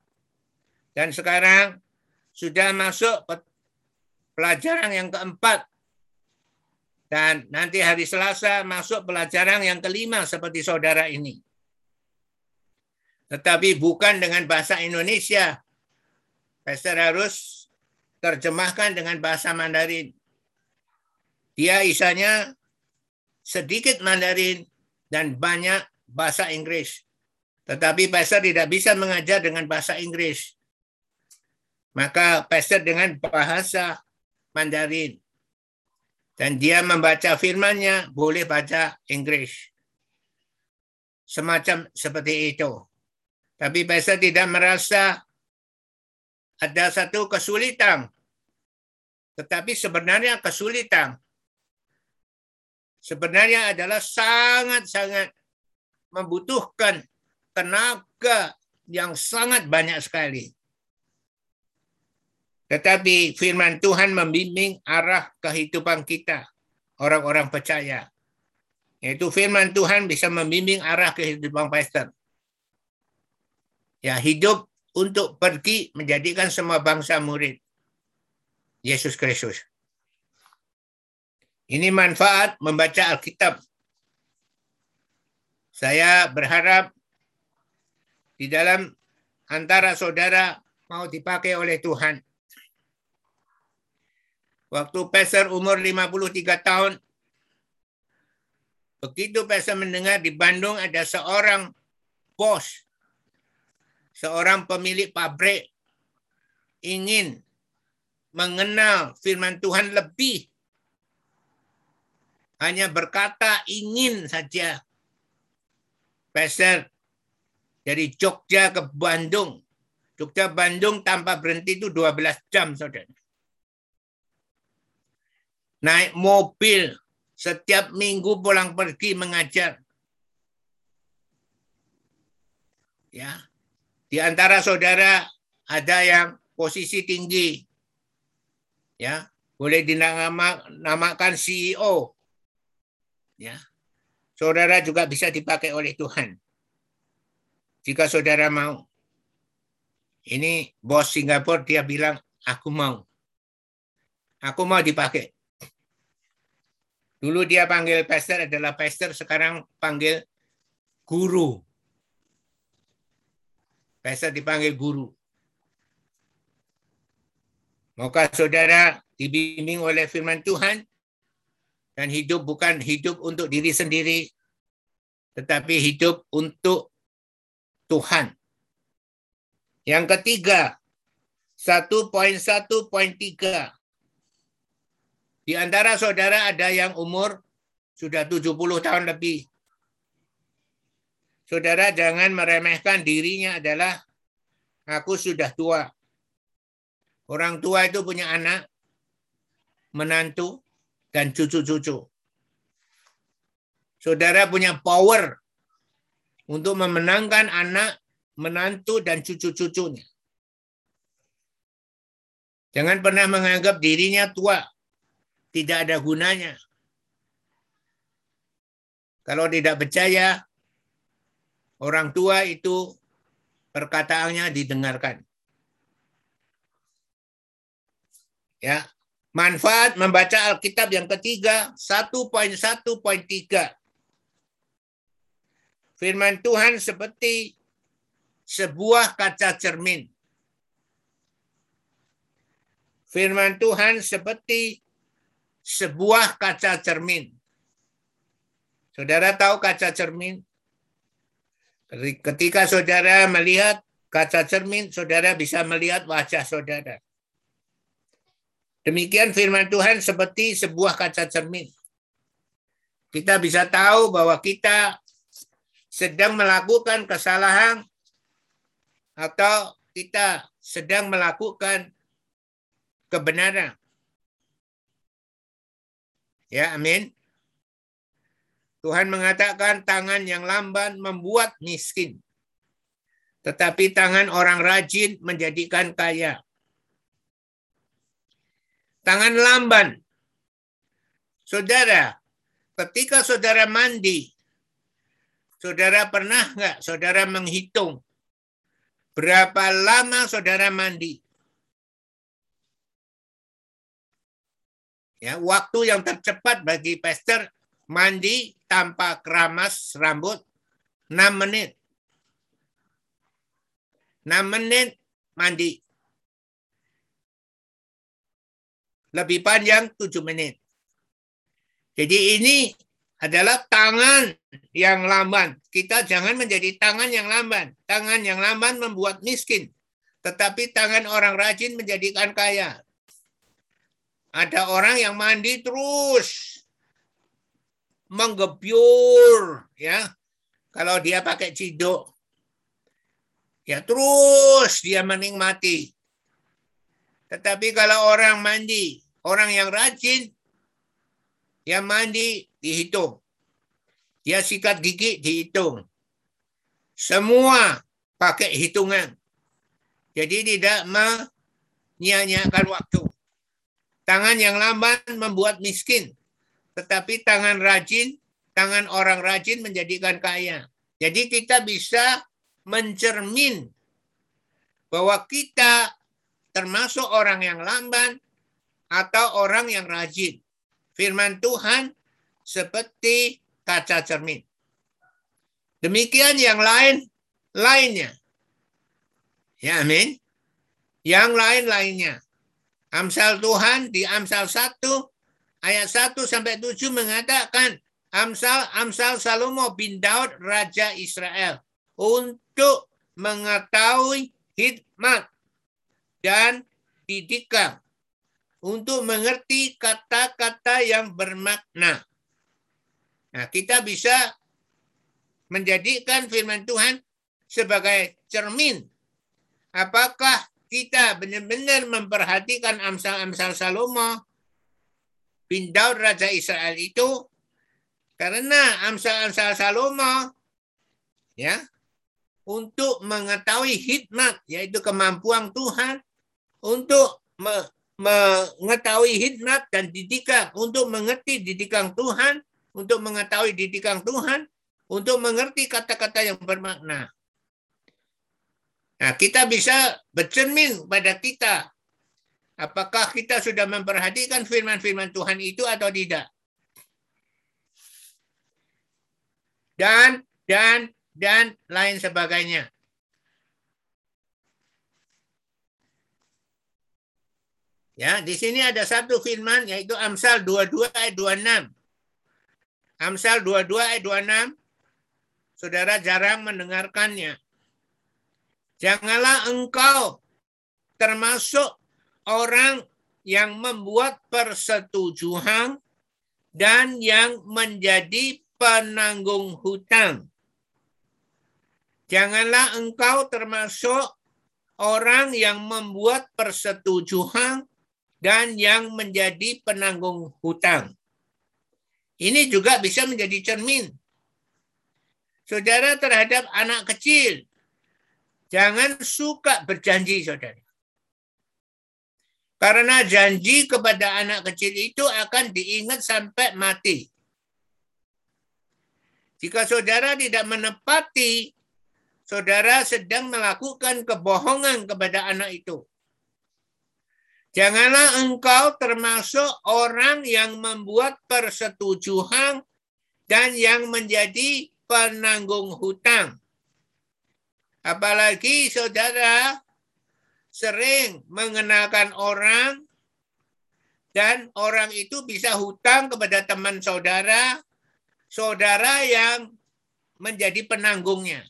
Dan sekarang sudah masuk pelajaran yang keempat dan nanti hari Selasa masuk pelajaran yang kelima seperti saudara ini. Tetapi bukan dengan bahasa Indonesia. Pastor harus terjemahkan dengan bahasa Mandarin. Dia isanya sedikit Mandarin dan banyak bahasa Inggris. Tetapi pastor tidak bisa mengajar dengan bahasa Inggris. Maka pastor dengan bahasa Mandarin dan dia membaca firmannya boleh baca Inggris. Semacam seperti itu. Tapi pastor tidak merasa ada satu kesulitan. Tetapi sebenarnya kesulitan sebenarnya adalah sangat-sangat membutuhkan tenaga yang sangat banyak sekali. Tetapi firman Tuhan membimbing arah kehidupan kita, orang-orang percaya. Yaitu firman Tuhan bisa membimbing arah kehidupan pastor. Ya, hidup untuk pergi menjadikan semua bangsa murid Yesus Kristus. Ini manfaat membaca Alkitab. Saya berharap di dalam antara saudara mau dipakai oleh Tuhan Waktu Pastor umur 53 tahun, begitu Pastor mendengar di Bandung ada seorang bos, seorang pemilik pabrik, ingin mengenal firman Tuhan lebih. Hanya berkata ingin saja. Pastor dari Jogja ke Bandung. Jogja Bandung tanpa berhenti itu 12 jam, saudara naik mobil setiap minggu pulang pergi mengajar. Ya. Di antara saudara ada yang posisi tinggi. Ya, boleh dinamakan CEO. Ya. Saudara juga bisa dipakai oleh Tuhan. Jika saudara mau. Ini bos Singapura dia bilang, aku mau. Aku mau dipakai. Dulu dia panggil pastor adalah pastor, sekarang panggil guru. Pastor dipanggil guru. Moga saudara dibimbing oleh firman Tuhan dan hidup bukan hidup untuk diri sendiri, tetapi hidup untuk Tuhan. Yang ketiga, 1.1.3 di antara saudara ada yang umur sudah 70 tahun lebih. Saudara jangan meremehkan dirinya adalah aku sudah tua. Orang tua itu punya anak, menantu, dan cucu-cucu. saudara punya power untuk memenangkan anak, menantu, dan cucu-cucunya. Jangan pernah menganggap dirinya tua. Tidak ada gunanya. Kalau tidak percaya, orang tua itu perkataannya didengarkan. Ya, manfaat membaca Alkitab yang ketiga 1.1.3. Firman Tuhan seperti sebuah kaca cermin. Firman Tuhan seperti sebuah kaca cermin. Saudara tahu kaca cermin? Ketika saudara melihat kaca cermin, saudara bisa melihat wajah saudara. Demikian firman Tuhan seperti sebuah kaca cermin. Kita bisa tahu bahwa kita sedang melakukan kesalahan atau kita sedang melakukan kebenaran. Ya, amin. Tuhan mengatakan tangan yang lamban membuat miskin. Tetapi tangan orang rajin menjadikan kaya. Tangan lamban. Saudara, ketika saudara mandi, saudara pernah nggak saudara menghitung berapa lama saudara mandi? Ya, waktu yang tercepat bagi pester mandi tanpa keramas rambut 6 menit. 6 menit mandi. Lebih panjang 7 menit. Jadi ini adalah tangan yang lamban. Kita jangan menjadi tangan yang lamban. Tangan yang lamban membuat miskin. Tetapi tangan orang rajin menjadikan kaya. Ada orang yang mandi terus menggebyur ya. Kalau dia pakai ciduk ya terus dia menikmati. Tetapi kalau orang mandi, orang yang rajin yang mandi dihitung. Dia sikat gigi dihitung. Semua pakai hitungan. Jadi tidak menyia-nyiakan waktu. Tangan yang lamban membuat miskin, tetapi tangan rajin, tangan orang rajin menjadikan kaya. Jadi kita bisa mencermin bahwa kita termasuk orang yang lamban atau orang yang rajin. Firman Tuhan seperti kaca cermin. Demikian yang lain lainnya. Ya amin. Yang lain lainnya. Amsal Tuhan di Amsal 1 ayat 1 sampai 7 mengatakan Amsal Amsal Salomo bin Daud raja Israel untuk mengetahui hikmat dan didikan untuk mengerti kata-kata yang bermakna. Nah, kita bisa menjadikan firman Tuhan sebagai cermin. Apakah kita benar-benar memperhatikan amsal-amsal Salomo bin Raja Israel itu karena amsal-amsal Salomo ya untuk mengetahui hikmat yaitu kemampuan Tuhan untuk mengetahui hikmat dan didikan untuk mengerti didikan Tuhan untuk mengetahui didikan Tuhan untuk mengerti kata-kata yang bermakna Nah, kita bisa bercermin pada kita. Apakah kita sudah memperhatikan firman-firman Tuhan itu atau tidak? Dan, dan, dan lain sebagainya. Ya, di sini ada satu firman yaitu Amsal 22 ayat 26. Amsal 22 ayat 26. Saudara jarang mendengarkannya. Janganlah engkau termasuk orang yang membuat persetujuan dan yang menjadi penanggung hutang. Janganlah engkau termasuk orang yang membuat persetujuan dan yang menjadi penanggung hutang. Ini juga bisa menjadi cermin. Saudara terhadap anak kecil, jangan suka berjanji, saudara. Karena janji kepada anak kecil itu akan diingat sampai mati. Jika saudara tidak menepati, saudara sedang melakukan kebohongan kepada anak itu. Janganlah engkau termasuk orang yang membuat persetujuan dan yang menjadi penanggung hutang. Apalagi saudara sering mengenalkan orang dan orang itu bisa hutang kepada teman saudara, saudara yang menjadi penanggungnya.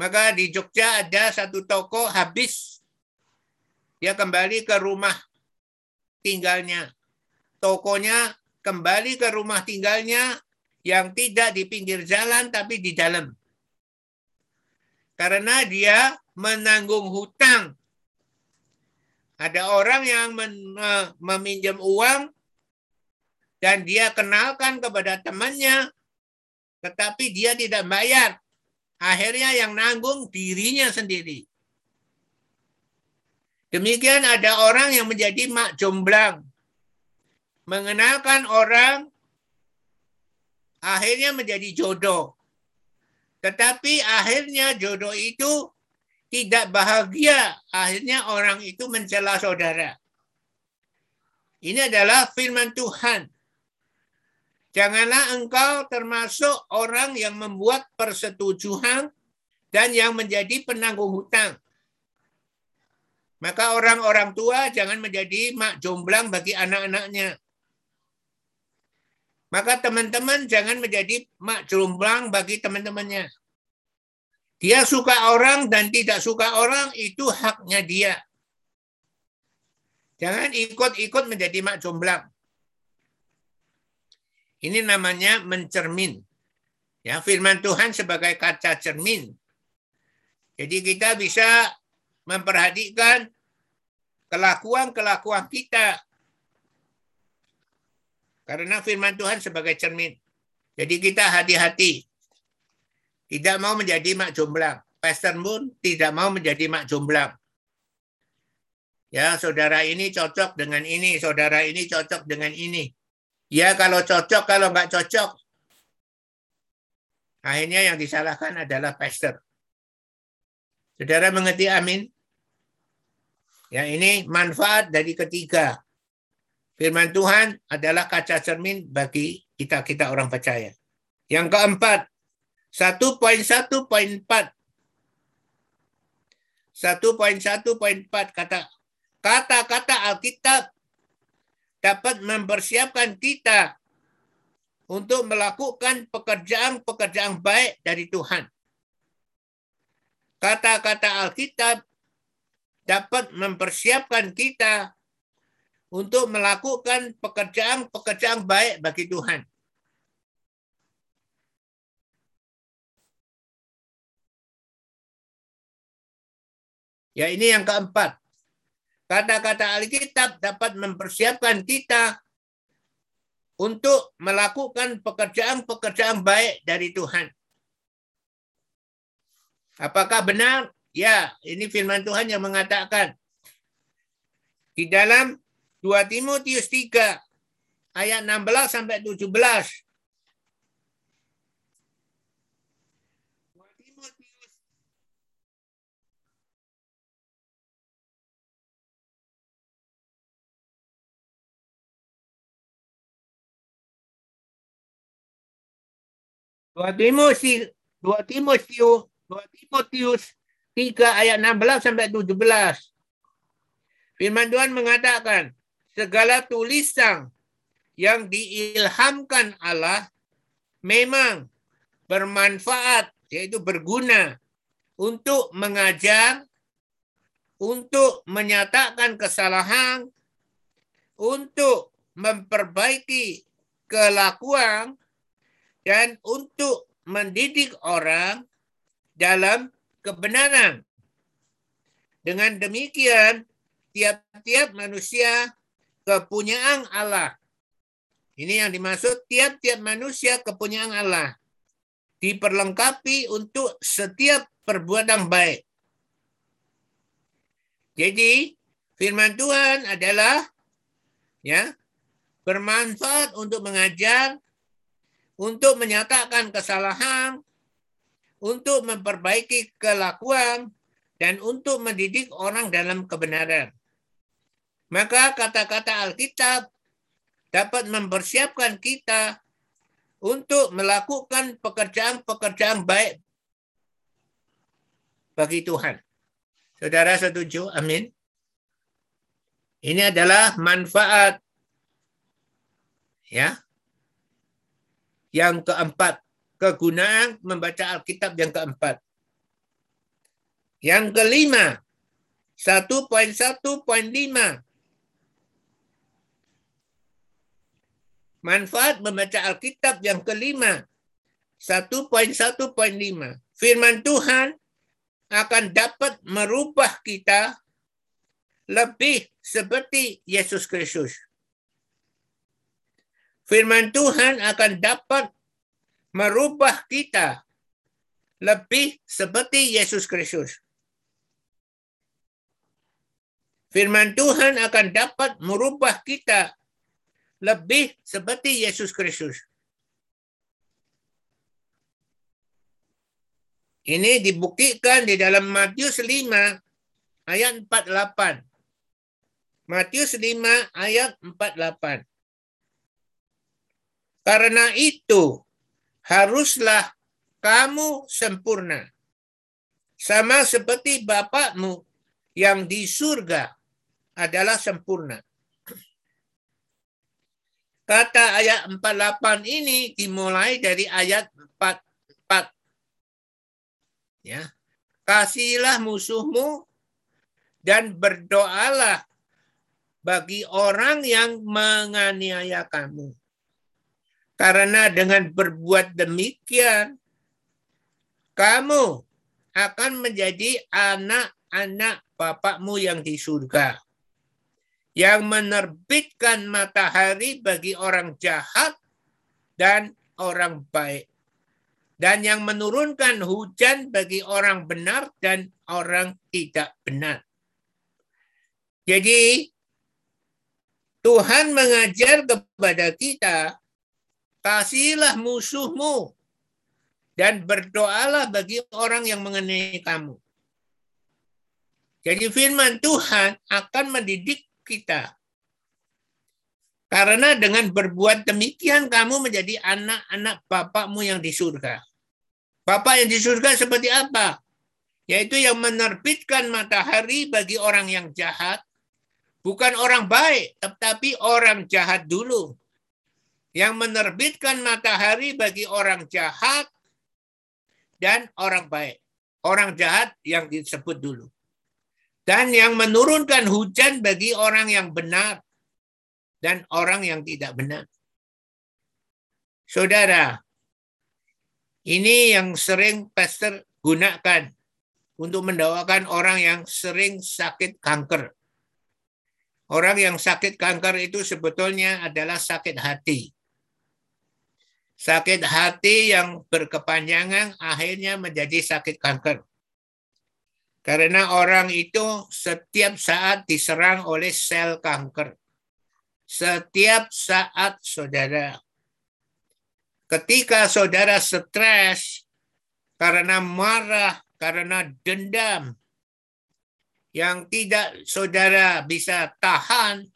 Maka di Jogja ada satu toko habis. Dia kembali ke rumah tinggalnya. Tokonya kembali ke rumah tinggalnya yang tidak di pinggir jalan tapi di dalam. Karena dia menanggung hutang. Ada orang yang meminjam uang dan dia kenalkan kepada temannya, tetapi dia tidak bayar. Akhirnya yang nanggung dirinya sendiri. Demikian ada orang yang menjadi mak jomblang. Mengenalkan orang, akhirnya menjadi jodoh. Tetapi akhirnya jodoh itu tidak bahagia. Akhirnya orang itu mencela saudara. Ini adalah firman Tuhan. Janganlah engkau termasuk orang yang membuat persetujuan dan yang menjadi penanggung hutang. Maka orang-orang tua jangan menjadi mak jomblang bagi anak-anaknya. Maka teman-teman jangan menjadi mak jomblang bagi teman-temannya. Dia suka orang dan tidak suka orang itu haknya dia. Jangan ikut-ikut menjadi mak jomblang. Ini namanya mencermin. Ya, firman Tuhan sebagai kaca cermin. Jadi kita bisa memperhatikan kelakuan-kelakuan kita. Karena firman Tuhan sebagai cermin. Jadi kita hati-hati tidak mau menjadi mak jomblang. Pastor Moon tidak mau menjadi mak jomblang. Ya, saudara ini cocok dengan ini, saudara ini cocok dengan ini. Ya, kalau cocok, kalau nggak cocok. Akhirnya yang disalahkan adalah pastor. Saudara mengerti amin? Ya, ini manfaat dari ketiga. Firman Tuhan adalah kaca cermin bagi kita-kita orang percaya. Yang keempat, 1.1.4 1.1.4 kata kata-kata Alkitab dapat mempersiapkan kita untuk melakukan pekerjaan-pekerjaan baik dari Tuhan. Kata-kata Alkitab dapat mempersiapkan kita untuk melakukan pekerjaan-pekerjaan baik bagi Tuhan. Ya ini yang keempat. Kata-kata Alkitab dapat mempersiapkan kita untuk melakukan pekerjaan-pekerjaan baik dari Tuhan. Apakah benar? Ya, ini firman Tuhan yang mengatakan di dalam 2 Timotius 3 ayat 16 sampai 17 2 Timotius 2 Timotius 2 Timotius 3 ayat 16 sampai 17. Firman Tuhan mengatakan, segala tulisan yang diilhamkan Allah memang bermanfaat, yaitu berguna untuk mengajar, untuk menyatakan kesalahan, untuk memperbaiki kelakuan, dan untuk mendidik orang dalam kebenaran. Dengan demikian, tiap-tiap manusia kepunyaan Allah. Ini yang dimaksud tiap-tiap manusia kepunyaan Allah. Diperlengkapi untuk setiap perbuatan baik. Jadi firman Tuhan adalah ya bermanfaat untuk mengajar, untuk menyatakan kesalahan, untuk memperbaiki kelakuan, dan untuk mendidik orang dalam kebenaran. Maka kata-kata Alkitab dapat mempersiapkan kita untuk melakukan pekerjaan-pekerjaan baik bagi Tuhan. Saudara setuju? Amin. Ini adalah manfaat ya. Yang keempat, kegunaan membaca Alkitab yang keempat. Yang kelima, 1.1.5. Manfaat membaca Alkitab yang kelima, 1.1.5. Firman Tuhan akan dapat merubah kita lebih seperti Yesus Kristus. Firman Tuhan akan dapat merubah kita lebih seperti Yesus Kristus. Firman Tuhan akan dapat merubah kita lebih seperti Yesus Kristus. Ini dibuktikan di dalam Matius 5 ayat 48. Matius 5 ayat 48. Karena itu haruslah kamu sempurna. Sama seperti Bapakmu yang di surga adalah sempurna. Kata ayat 48 ini dimulai dari ayat 4 Ya. Kasihilah musuhmu dan berdoalah bagi orang yang menganiaya kamu. Karena dengan berbuat demikian, kamu akan menjadi anak-anak Bapakmu yang di surga. Yang menerbitkan matahari bagi orang jahat dan orang baik dan yang menurunkan hujan bagi orang benar dan orang tidak benar. Jadi Tuhan mengajar kepada kita, kasihilah musuhmu dan berdoalah bagi orang yang mengenai kamu. Jadi firman Tuhan akan mendidik kita. Karena dengan berbuat demikian kamu menjadi anak-anak Bapakmu yang di surga. Bapak yang di surga seperti apa? Yaitu yang menerbitkan matahari bagi orang yang jahat. Bukan orang baik, tetapi orang jahat dulu. Yang menerbitkan matahari bagi orang jahat dan orang baik. Orang jahat yang disebut dulu. Dan yang menurunkan hujan bagi orang yang benar dan orang yang tidak benar. Saudara, ini yang sering pastor gunakan untuk mendoakan orang yang sering sakit kanker. Orang yang sakit kanker itu sebetulnya adalah sakit hati. Sakit hati yang berkepanjangan akhirnya menjadi sakit kanker. Karena orang itu setiap saat diserang oleh sel kanker. Setiap saat saudara Ketika saudara stres karena marah, karena dendam yang tidak saudara bisa tahan,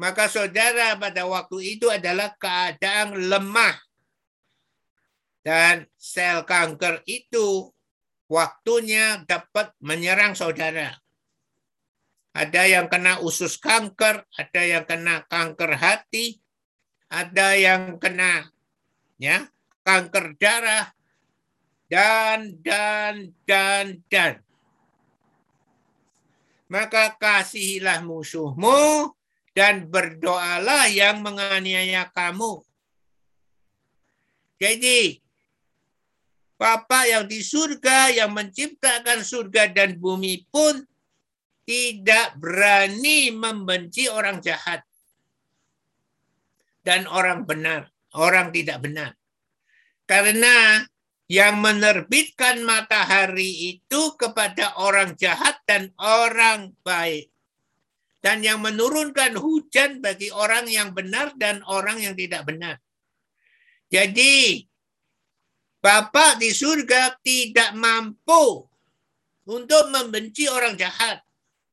maka saudara pada waktu itu adalah keadaan lemah. Dan sel kanker itu waktunya dapat menyerang saudara. Ada yang kena usus kanker, ada yang kena kanker hati, ada yang kena ya, kanker darah, dan, dan, dan, dan. Maka kasihilah musuhmu dan berdoalah yang menganiaya kamu. Jadi, Bapa yang di surga, yang menciptakan surga dan bumi pun tidak berani membenci orang jahat. dan orang benar, orang tidak benar. Karena yang menerbitkan matahari itu kepada orang jahat dan orang baik. Dan yang menurunkan hujan bagi orang yang benar dan orang yang tidak benar. Jadi, Bapak di surga tidak mampu untuk membenci orang jahat.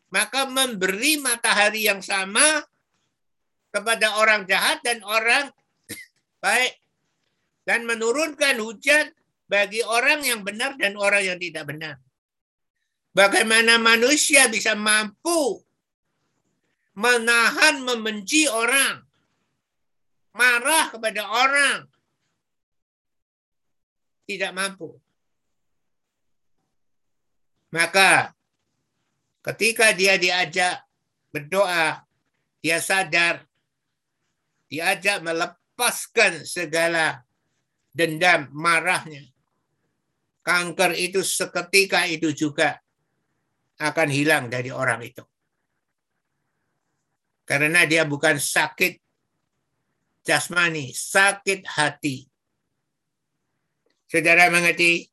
Maka memberi matahari yang sama kepada orang jahat dan orang baik. Dan menurunkan hujan bagi orang yang benar dan orang yang tidak benar. Bagaimana manusia bisa mampu menahan membenci orang, marah kepada orang, tidak mampu. Maka ketika dia diajak berdoa, dia sadar, diajak melepaskan segala dendam, marahnya. Kanker itu seketika itu juga akan hilang dari orang itu. Karena dia bukan sakit jasmani, sakit hati. Saudara mengerti?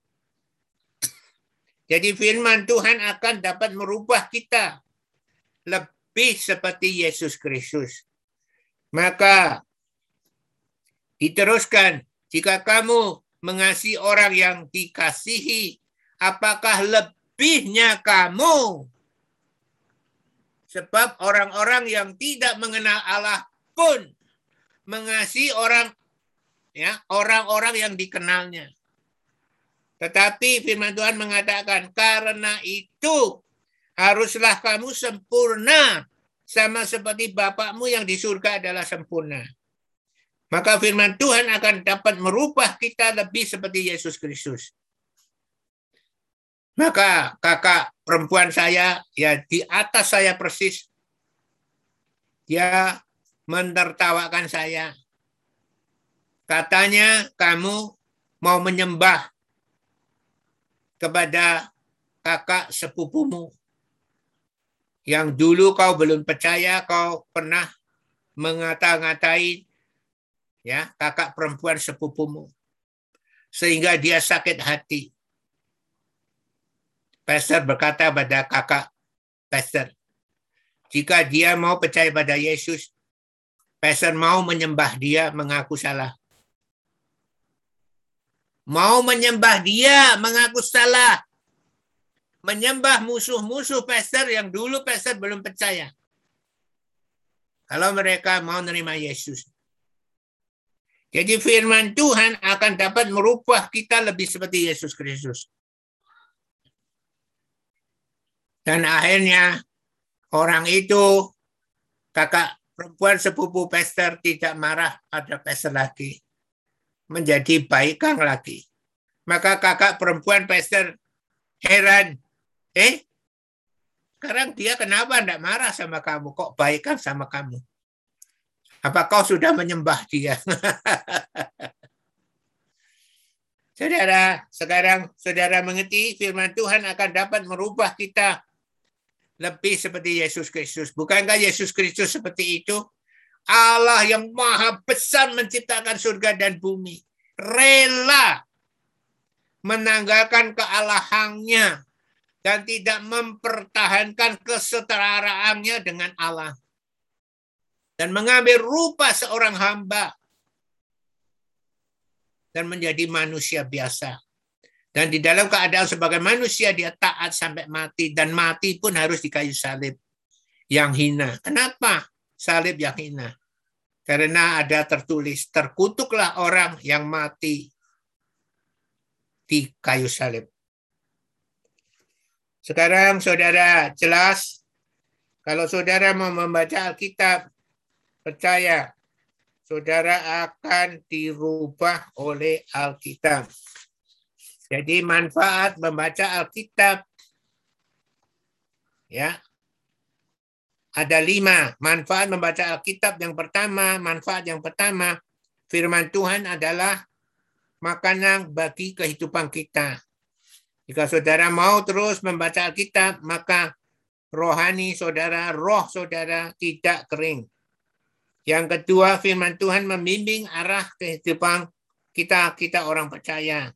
Jadi firman Tuhan akan dapat merubah kita lebih seperti Yesus Kristus. Maka diteruskan, jika kamu mengasihi orang yang dikasihi, apakah lebihnya kamu? Sebab orang-orang yang tidak mengenal Allah pun mengasihi orang ya orang-orang yang dikenalnya. Tetapi firman Tuhan mengatakan, karena itu haruslah kamu sempurna sama seperti Bapakmu yang di surga adalah sempurna. Maka firman Tuhan akan dapat merubah kita lebih seperti Yesus Kristus. Maka kakak perempuan saya ya di atas saya persis. Dia menertawakan saya. Katanya kamu mau menyembah kepada kakak sepupumu yang dulu kau belum percaya kau pernah mengata-ngatai ya kakak perempuan sepupumu sehingga dia sakit hati. Pastor berkata pada kakak Pastor, jika dia mau percaya pada Yesus, Pastor mau menyembah dia mengaku salah mau menyembah dia mengaku salah. Menyembah musuh-musuh pastor yang dulu pastor belum percaya. Kalau mereka mau menerima Yesus. Jadi firman Tuhan akan dapat merubah kita lebih seperti Yesus Kristus. Dan akhirnya orang itu kakak perempuan sepupu pastor tidak marah pada pastor lagi menjadi baikang lagi. Maka kakak perempuan pastor heran. Eh, sekarang dia kenapa tidak marah sama kamu? Kok baikkan sama kamu? Apa kau sudah menyembah dia? saudara, sekarang saudara mengerti firman Tuhan akan dapat merubah kita lebih seperti Yesus Kristus. Bukankah Yesus Kristus seperti itu? Allah yang maha besar menciptakan surga dan bumi. Rela menanggalkan kealahannya dan tidak mempertahankan kesetaraannya dengan Allah. Dan mengambil rupa seorang hamba dan menjadi manusia biasa. Dan di dalam keadaan sebagai manusia dia taat sampai mati dan mati pun harus di kayu salib yang hina. Kenapa? salib yang hina. Karena ada tertulis, terkutuklah orang yang mati di kayu salib. Sekarang saudara jelas, kalau saudara mau membaca Alkitab, percaya saudara akan dirubah oleh Alkitab. Jadi manfaat membaca Alkitab ya ada lima manfaat membaca Alkitab. Yang pertama, manfaat yang pertama, firman Tuhan adalah makanan bagi kehidupan kita. Jika saudara mau terus membaca Alkitab, maka rohani saudara, roh saudara tidak kering. Yang kedua, firman Tuhan membimbing arah kehidupan kita, kita orang percaya.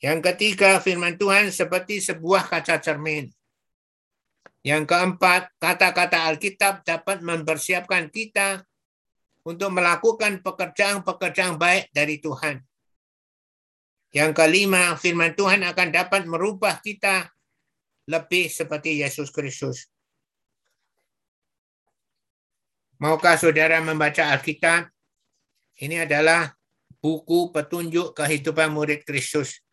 Yang ketiga, firman Tuhan seperti sebuah kaca cermin. Yang keempat, kata-kata Alkitab dapat mempersiapkan kita untuk melakukan pekerjaan-pekerjaan baik dari Tuhan. Yang kelima, firman Tuhan akan dapat merubah kita lebih seperti Yesus Kristus. Maukah saudara membaca Alkitab? Ini adalah buku petunjuk kehidupan murid Kristus,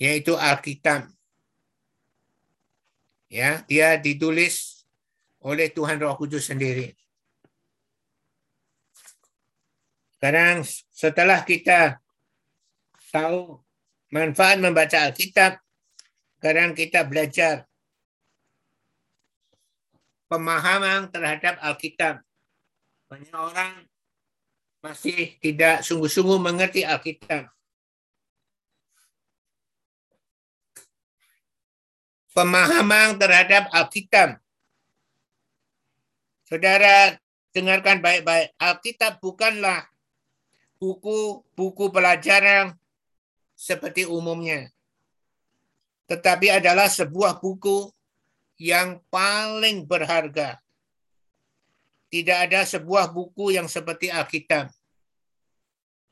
yaitu Alkitab. Ya, dia ditulis oleh Tuhan Roh Kudus sendiri. Sekarang setelah kita tahu manfaat membaca Alkitab, sekarang kita belajar pemahaman terhadap Alkitab. Banyak orang masih tidak sungguh-sungguh mengerti Alkitab. Pemahaman terhadap Alkitab. Saudara dengarkan baik-baik. Alkitab bukanlah buku-buku pelajaran seperti umumnya. Tetapi adalah sebuah buku yang paling berharga tidak ada sebuah buku yang seperti Alkitab.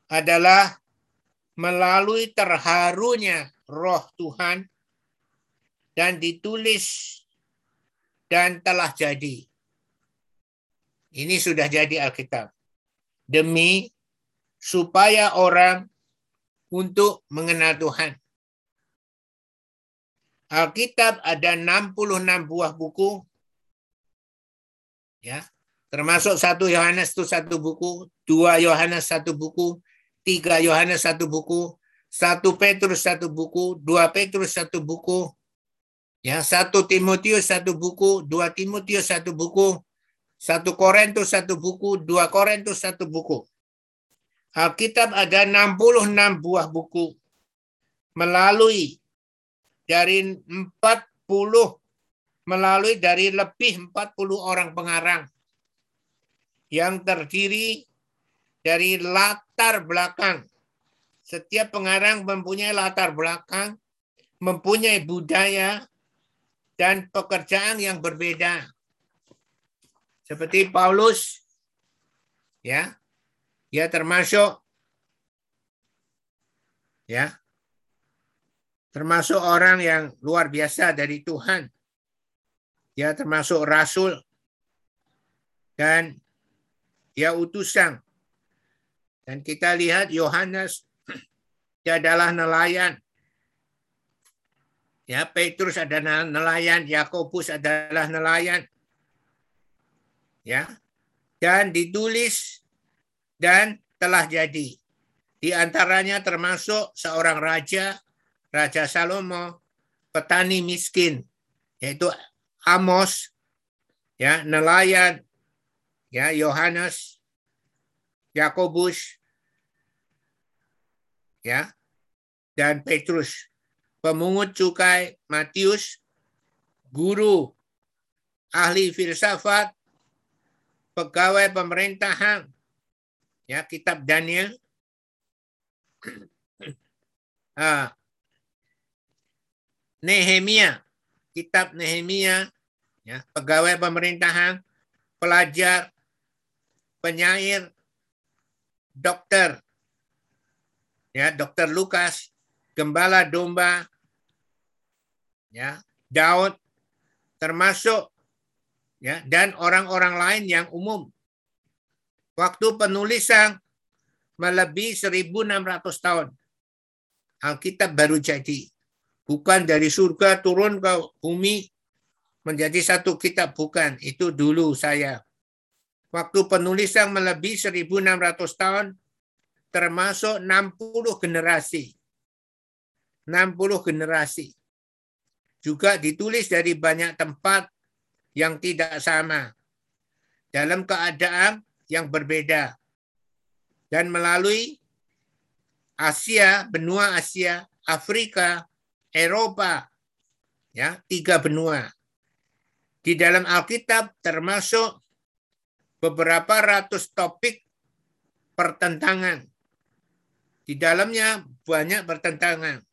Adalah melalui terharunya roh Tuhan dan ditulis dan telah jadi. Ini sudah jadi Alkitab. Demi supaya orang untuk mengenal Tuhan. Alkitab ada 66 buah buku. Ya, Termasuk satu Yohanes itu satu buku, dua Yohanes satu buku, tiga Yohanes satu buku, satu Petrus satu buku, dua Petrus satu buku, ya satu Timotius satu buku, dua Timotius satu buku, satu Korintus satu buku, dua Korintus satu buku. Alkitab ada 66 buah buku melalui dari 40 melalui dari lebih 40 orang pengarang yang terdiri dari latar belakang. Setiap pengarang mempunyai latar belakang, mempunyai budaya, dan pekerjaan yang berbeda. Seperti Paulus, ya, ya termasuk, ya, termasuk orang yang luar biasa dari Tuhan. Ya, termasuk rasul dan dia utusan. Dan kita lihat Yohanes dia adalah nelayan. Ya, Petrus adalah nelayan, Yakobus adalah nelayan. Ya. Dan ditulis dan telah jadi. Di antaranya termasuk seorang raja, Raja Salomo, petani miskin, yaitu Amos, ya nelayan, ya Yohanes, Yakobus, ya dan Petrus, pemungut cukai Matius, guru ahli filsafat, pegawai pemerintahan, ya kitab Daniel, ah, Nehemia, kitab Nehemia, ya, pegawai pemerintahan, pelajar, penyair, dokter, ya dokter Lukas, gembala domba, ya Daud, termasuk ya dan orang-orang lain yang umum. Waktu penulisan melebihi 1.600 tahun. Alkitab baru jadi. Bukan dari surga turun ke bumi menjadi satu kitab. Bukan. Itu dulu saya waktu penulisan melebihi 1600 tahun termasuk 60 generasi. 60 generasi. Juga ditulis dari banyak tempat yang tidak sama. Dalam keadaan yang berbeda. Dan melalui Asia, benua Asia, Afrika, Eropa, ya tiga benua. Di dalam Alkitab termasuk beberapa ratus topik pertentangan. Di dalamnya banyak pertentangan.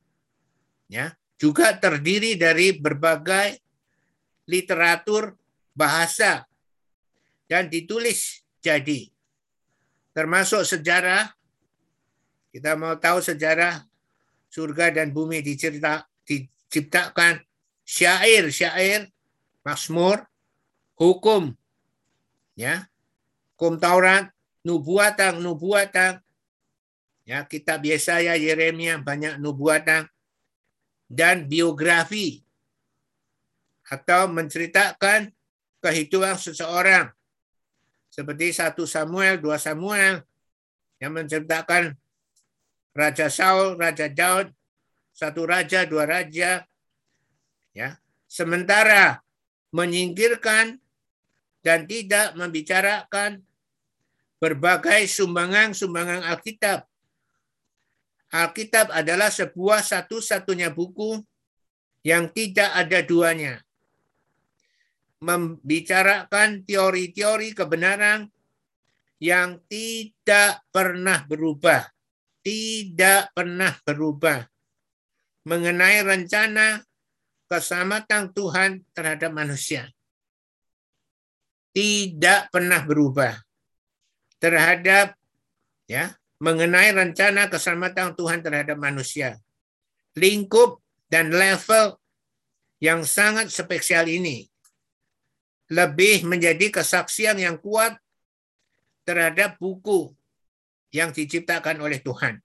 Ya, juga terdiri dari berbagai literatur bahasa dan ditulis jadi. Termasuk sejarah. Kita mau tahu sejarah surga dan bumi dicerita, diciptakan. Syair-syair, Mazmur, hukum. Ya. Hukum Taurat, nubuatan, nubuatan. Ya, kitab Yesaya, Yeremia banyak nubuatan dan biografi atau menceritakan kehidupan seseorang seperti satu Samuel, dua Samuel yang menceritakan Raja Saul, Raja Daud, satu raja, dua raja. Ya. Sementara menyingkirkan dan tidak membicarakan berbagai sumbangan-sumbangan Alkitab. Alkitab adalah sebuah satu-satunya buku yang tidak ada duanya. Membicarakan teori-teori kebenaran yang tidak pernah berubah, tidak pernah berubah. Mengenai rencana keselamatan Tuhan terhadap manusia. Tidak pernah berubah terhadap ya mengenai rencana keselamatan Tuhan terhadap manusia. Lingkup dan level yang sangat spesial ini lebih menjadi kesaksian yang kuat terhadap buku yang diciptakan oleh Tuhan.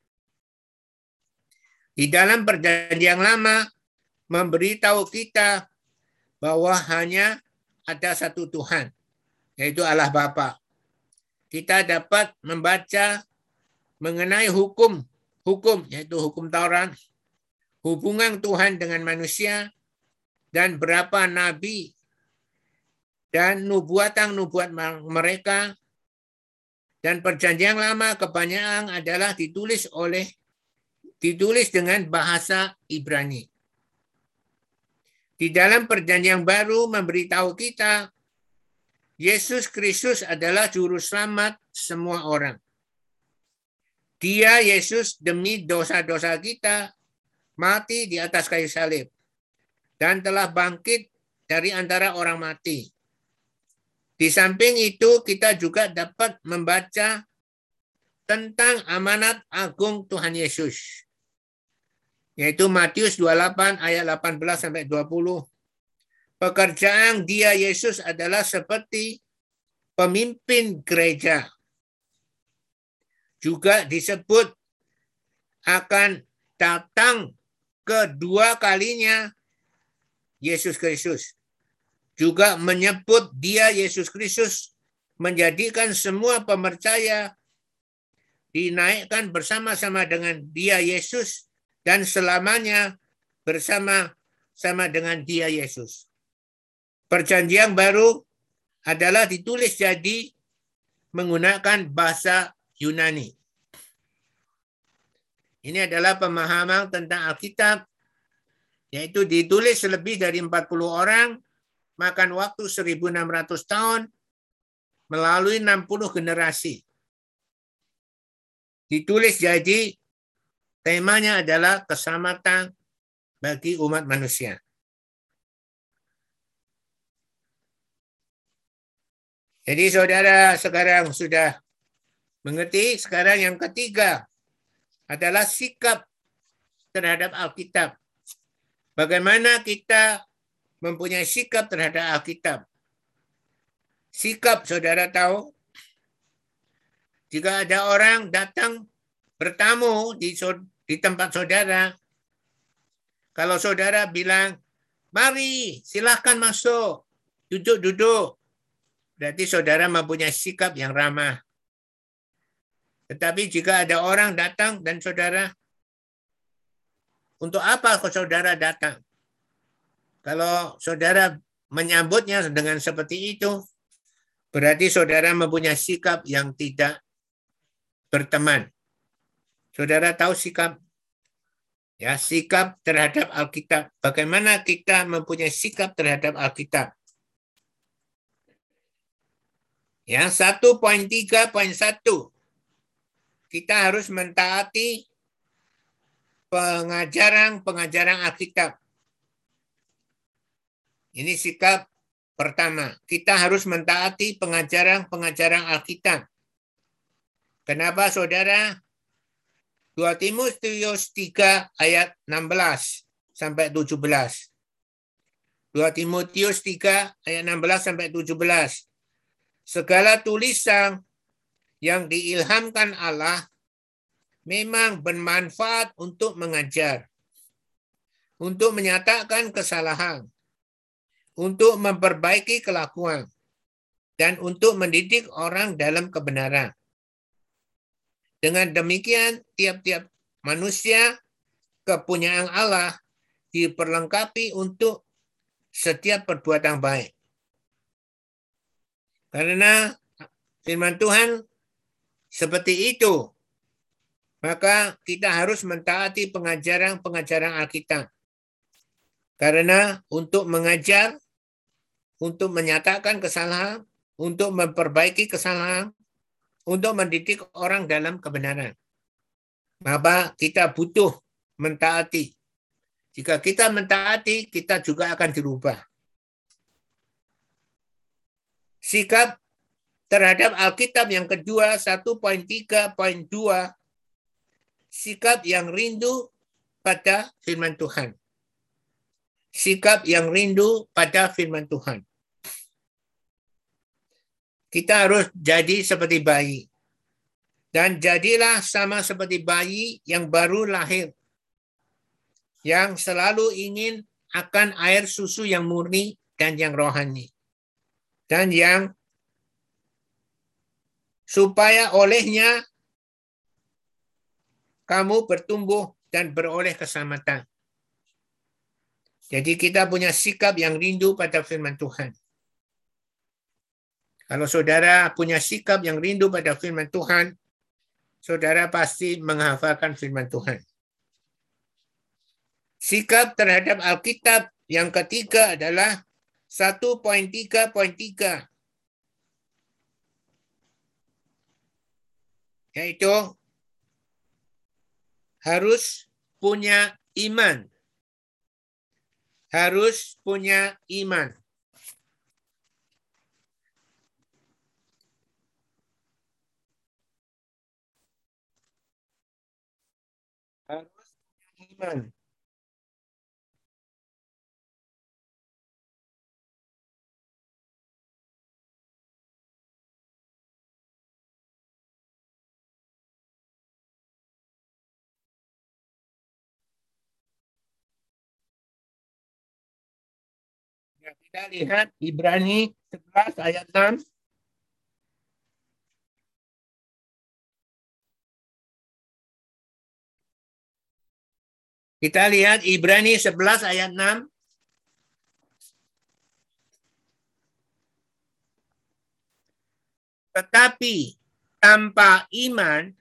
Di dalam perjanjian lama memberitahu kita bahwa hanya ada satu Tuhan, yaitu Allah Bapa. Kita dapat membaca mengenai hukum, hukum yaitu hukum Taurat, hubungan Tuhan dengan manusia, dan berapa nabi dan nubuatan-nubuat mereka dan perjanjian lama kebanyakan adalah ditulis oleh ditulis dengan bahasa Ibrani. Di dalam perjanjian baru memberitahu kita Yesus Kristus adalah juru selamat semua orang. Dia Yesus demi dosa-dosa kita mati di atas kayu salib dan telah bangkit dari antara orang mati di samping itu, kita juga dapat membaca tentang amanat agung Tuhan Yesus. Yaitu Matius 28 ayat 18 sampai 20. Pekerjaan dia Yesus adalah seperti pemimpin gereja. Juga disebut akan datang kedua kalinya Yesus Kristus juga menyebut dia Yesus Kristus menjadikan semua pemercaya dinaikkan bersama-sama dengan dia Yesus dan selamanya bersama-sama dengan dia Yesus. Perjanjian baru adalah ditulis jadi menggunakan bahasa Yunani. Ini adalah pemahaman tentang Alkitab, yaitu ditulis lebih dari 40 orang makan waktu 1600 tahun melalui 60 generasi. Ditulis jadi temanya adalah keselamatan bagi umat manusia. Jadi saudara sekarang sudah mengerti. Sekarang yang ketiga adalah sikap terhadap Alkitab. Bagaimana kita mempunyai sikap terhadap Alkitab. Sikap saudara tahu, jika ada orang datang bertamu di, di tempat saudara, kalau saudara bilang, mari silahkan masuk, duduk-duduk, berarti saudara mempunyai sikap yang ramah. Tetapi jika ada orang datang dan saudara, untuk apa kau saudara datang? Kalau saudara menyambutnya dengan seperti itu, berarti saudara mempunyai sikap yang tidak berteman. Saudara tahu sikap ya sikap terhadap Alkitab. Bagaimana kita mempunyai sikap terhadap Alkitab? Yang 1.3.1 kita harus mentaati pengajaran-pengajaran Alkitab. Ini sikap pertama. Kita harus mentaati pengajaran-pengajaran Alkitab. Kenapa saudara? 2 Timotius 3 ayat 16 sampai 17. 2 Timotius 3 ayat 16 sampai 17. Segala tulisan yang diilhamkan Allah memang bermanfaat untuk mengajar, untuk menyatakan kesalahan, untuk memperbaiki kelakuan, dan untuk mendidik orang dalam kebenaran. Dengan demikian, tiap-tiap manusia kepunyaan Allah diperlengkapi untuk setiap perbuatan baik. Karena firman Tuhan seperti itu, maka kita harus mentaati pengajaran-pengajaran Alkitab. Karena untuk mengajar, untuk menyatakan kesalahan, untuk memperbaiki kesalahan, untuk mendidik orang dalam kebenaran. Maka kita butuh mentaati. Jika kita mentaati, kita juga akan dirubah. Sikap terhadap Alkitab yang kedua 1.3.2 sikap yang rindu pada firman Tuhan. Sikap yang rindu pada firman Tuhan. Kita harus jadi seperti bayi. Dan jadilah sama seperti bayi yang baru lahir. Yang selalu ingin akan air susu yang murni dan yang rohani. Dan yang supaya olehnya kamu bertumbuh dan beroleh keselamatan. Jadi kita punya sikap yang rindu pada firman Tuhan. Kalau saudara punya sikap yang rindu pada firman Tuhan, saudara pasti menghafalkan firman Tuhan. Sikap terhadap Alkitab yang ketiga adalah 1.3.3 yaitu harus punya iman. Harus punya iman. harus iman. Kita lihat Ibrani 11 ayat 6. Kita lihat Ibrani 11 ayat 6. Tetapi tanpa iman,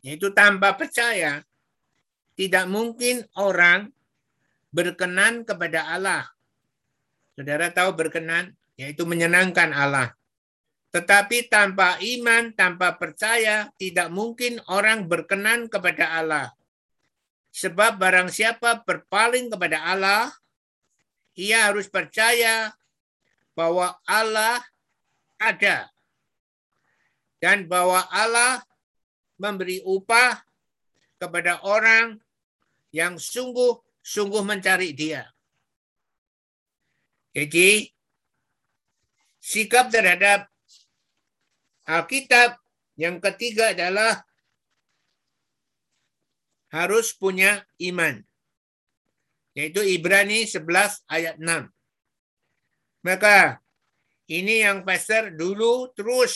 yaitu tanpa percaya, tidak mungkin orang berkenan kepada Allah. Saudara tahu berkenan, yaitu menyenangkan Allah. Tetapi tanpa iman, tanpa percaya, tidak mungkin orang berkenan kepada Allah. Sebab barang siapa berpaling kepada Allah, ia harus percaya bahwa Allah ada. Dan bahwa Allah memberi upah kepada orang yang sungguh-sungguh mencari dia. Jadi, sikap terhadap Alkitab yang ketiga adalah harus punya iman. Yaitu Ibrani 11 ayat 6. Maka ini yang pastor dulu terus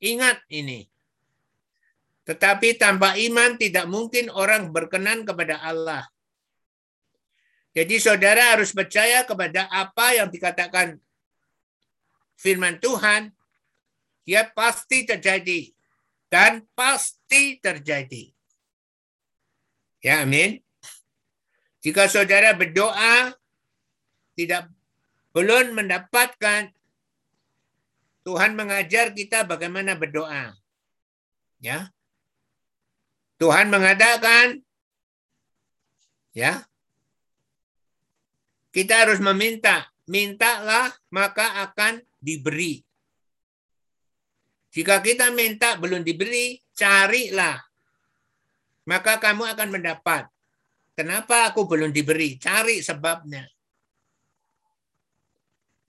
ingat ini. Tetapi tanpa iman tidak mungkin orang berkenan kepada Allah. Jadi saudara harus percaya kepada apa yang dikatakan firman Tuhan. Dia pasti terjadi. Dan pasti terjadi. Ya, amin. Jika saudara berdoa tidak belum mendapatkan Tuhan mengajar kita bagaimana berdoa. Ya. Tuhan mengatakan ya. Kita harus meminta, mintalah maka akan diberi. Jika kita minta belum diberi, carilah. Maka kamu akan mendapat. Kenapa aku belum diberi? Cari sebabnya.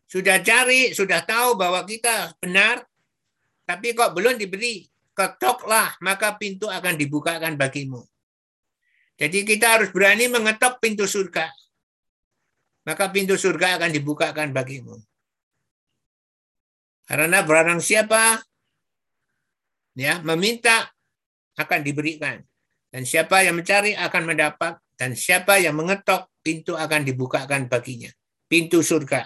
Sudah cari, sudah tahu bahwa kita benar, tapi kok belum diberi. Ketoklah, maka pintu akan dibukakan bagimu. Jadi kita harus berani mengetok pintu surga. Maka pintu surga akan dibukakan bagimu. Karena barang siapa ya meminta akan diberikan. Dan siapa yang mencari akan mendapat. Dan siapa yang mengetok pintu akan dibukakan baginya. Pintu surga.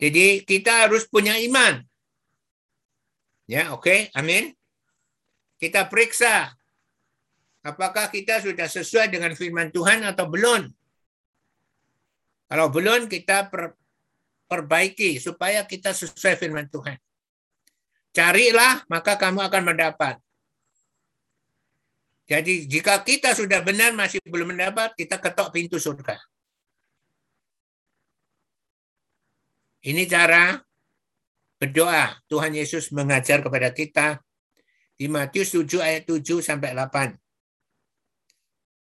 Jadi kita harus punya iman. Ya, oke, okay? amin. Kita periksa apakah kita sudah sesuai dengan firman Tuhan atau belum. Kalau belum, kita per, perbaiki supaya kita sesuai firman Tuhan. Carilah, maka kamu akan mendapat. Jadi jika kita sudah benar masih belum mendapat, kita ketok pintu surga. Ini cara berdoa. Tuhan Yesus mengajar kepada kita di Matius 7 ayat 7 sampai 8.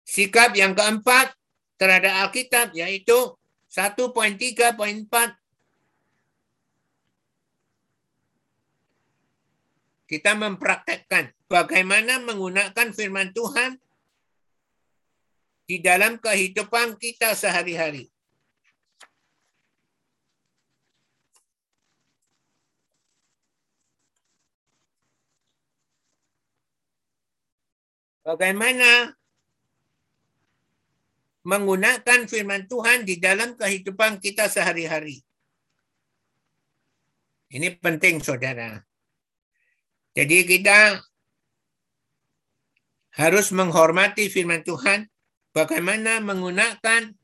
Sikap yang keempat terhadap Alkitab yaitu 1.3.4 kita mempraktekkan bagaimana menggunakan firman Tuhan di dalam kehidupan kita sehari-hari. Bagaimana menggunakan firman Tuhan di dalam kehidupan kita sehari-hari. Ini penting, saudara. Jadi kita harus menghormati firman Tuhan, bagaimana menggunakan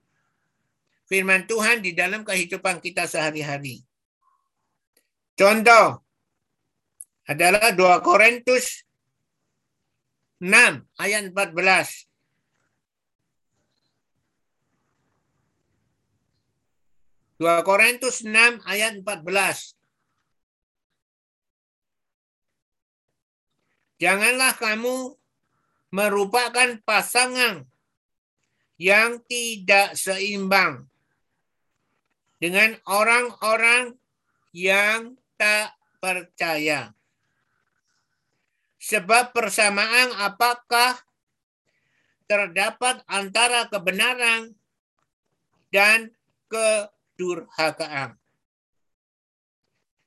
firman Tuhan di dalam kehidupan kita sehari-hari. Contoh adalah 2 Korintus 6 ayat 14. Dua Korintus 6 ayat 14. Janganlah kamu merupakan pasangan yang tidak seimbang dengan orang-orang yang tak percaya. Sebab persamaan apakah terdapat antara kebenaran dan kedurhakaan.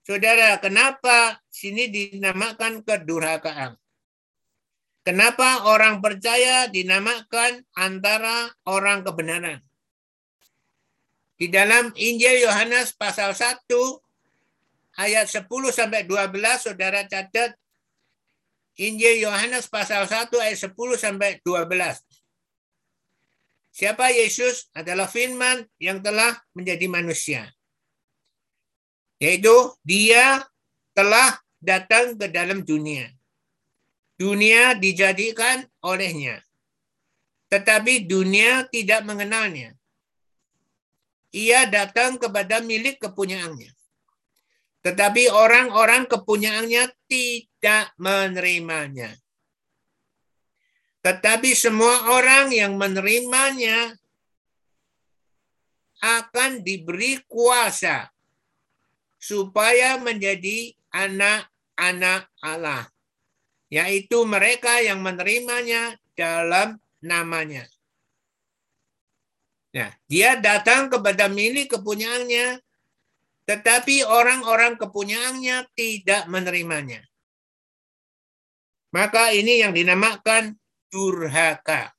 Saudara, kenapa sini dinamakan kedurhakaan? Kenapa orang percaya dinamakan antara orang kebenaran? Di dalam Injil Yohanes pasal 1 ayat 10 sampai 12 saudara catat Injil Yohanes pasal 1 ayat 10 sampai 12. Siapa Yesus adalah firman yang telah menjadi manusia. Yaitu dia telah datang ke dalam dunia. Dunia dijadikan olehnya. Tetapi dunia tidak mengenalnya. Ia datang kepada milik kepunyaannya. Tetapi orang-orang kepunyaannya tidak menerimanya. Tetapi semua orang yang menerimanya akan diberi kuasa supaya menjadi anak-anak Allah, yaitu mereka yang menerimanya dalam namanya. Nah, dia datang kepada milik kepunyaannya, tetapi orang-orang kepunyaannya tidak menerimanya. Maka ini yang dinamakan durhaka.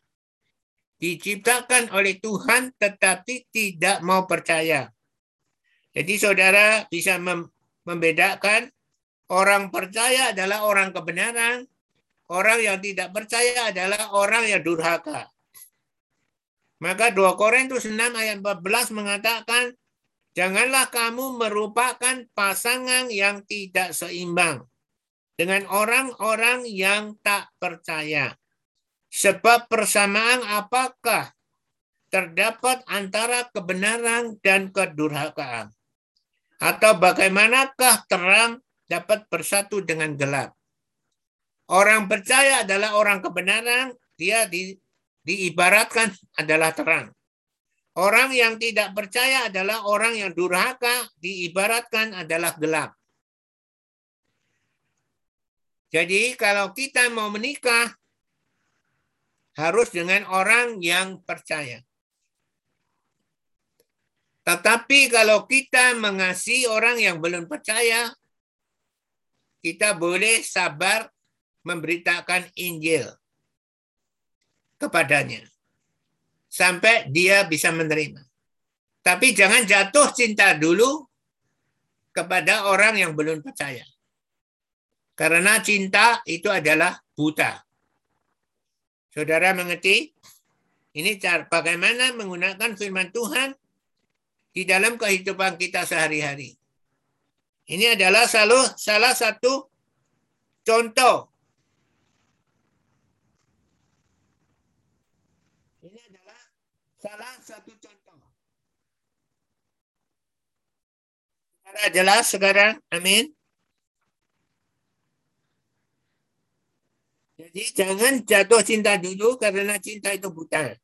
Diciptakan oleh Tuhan tetapi tidak mau percaya. Jadi saudara bisa membedakan orang percaya adalah orang kebenaran, orang yang tidak percaya adalah orang yang durhaka. Maka 2 Korintus 6 ayat 14 mengatakan Janganlah kamu merupakan pasangan yang tidak seimbang dengan orang-orang yang tak percaya. Sebab persamaan apakah terdapat antara kebenaran dan kedurhakaan? Atau bagaimanakah terang dapat bersatu dengan gelap? Orang percaya adalah orang kebenaran, dia di, diibaratkan adalah terang. Orang yang tidak percaya adalah orang yang durhaka, diibaratkan adalah gelap. Jadi kalau kita mau menikah, harus dengan orang yang percaya. Tetapi kalau kita mengasihi orang yang belum percaya, kita boleh sabar memberitakan Injil kepadanya sampai dia bisa menerima. Tapi jangan jatuh cinta dulu kepada orang yang belum percaya. Karena cinta itu adalah buta. Saudara mengerti? Ini cara bagaimana menggunakan firman Tuhan di dalam kehidupan kita sehari-hari. Ini adalah salah, salah satu contoh Salah satu contoh. Cara jelas sekarang? Amin. Jadi jangan jatuh cinta dulu karena cinta itu buta.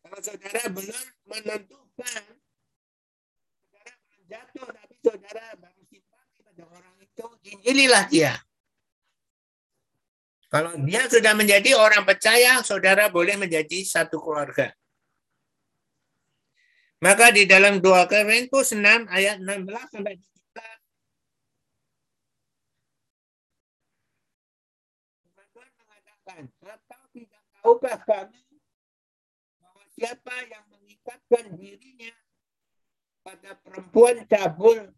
Kalau saudara belum menentukan, saudara jatuh, tapi saudara baru simpati pada orang itu, injililah dia. Kalau dia sudah menjadi orang percaya, saudara boleh menjadi satu keluarga. Maka di dalam 2 Korintus 6 ayat 16 sampai 17 Tuhan mengatakan, atau tidak tahukah kami bahwa siapa yang mengikatkan dirinya pada perempuan cabul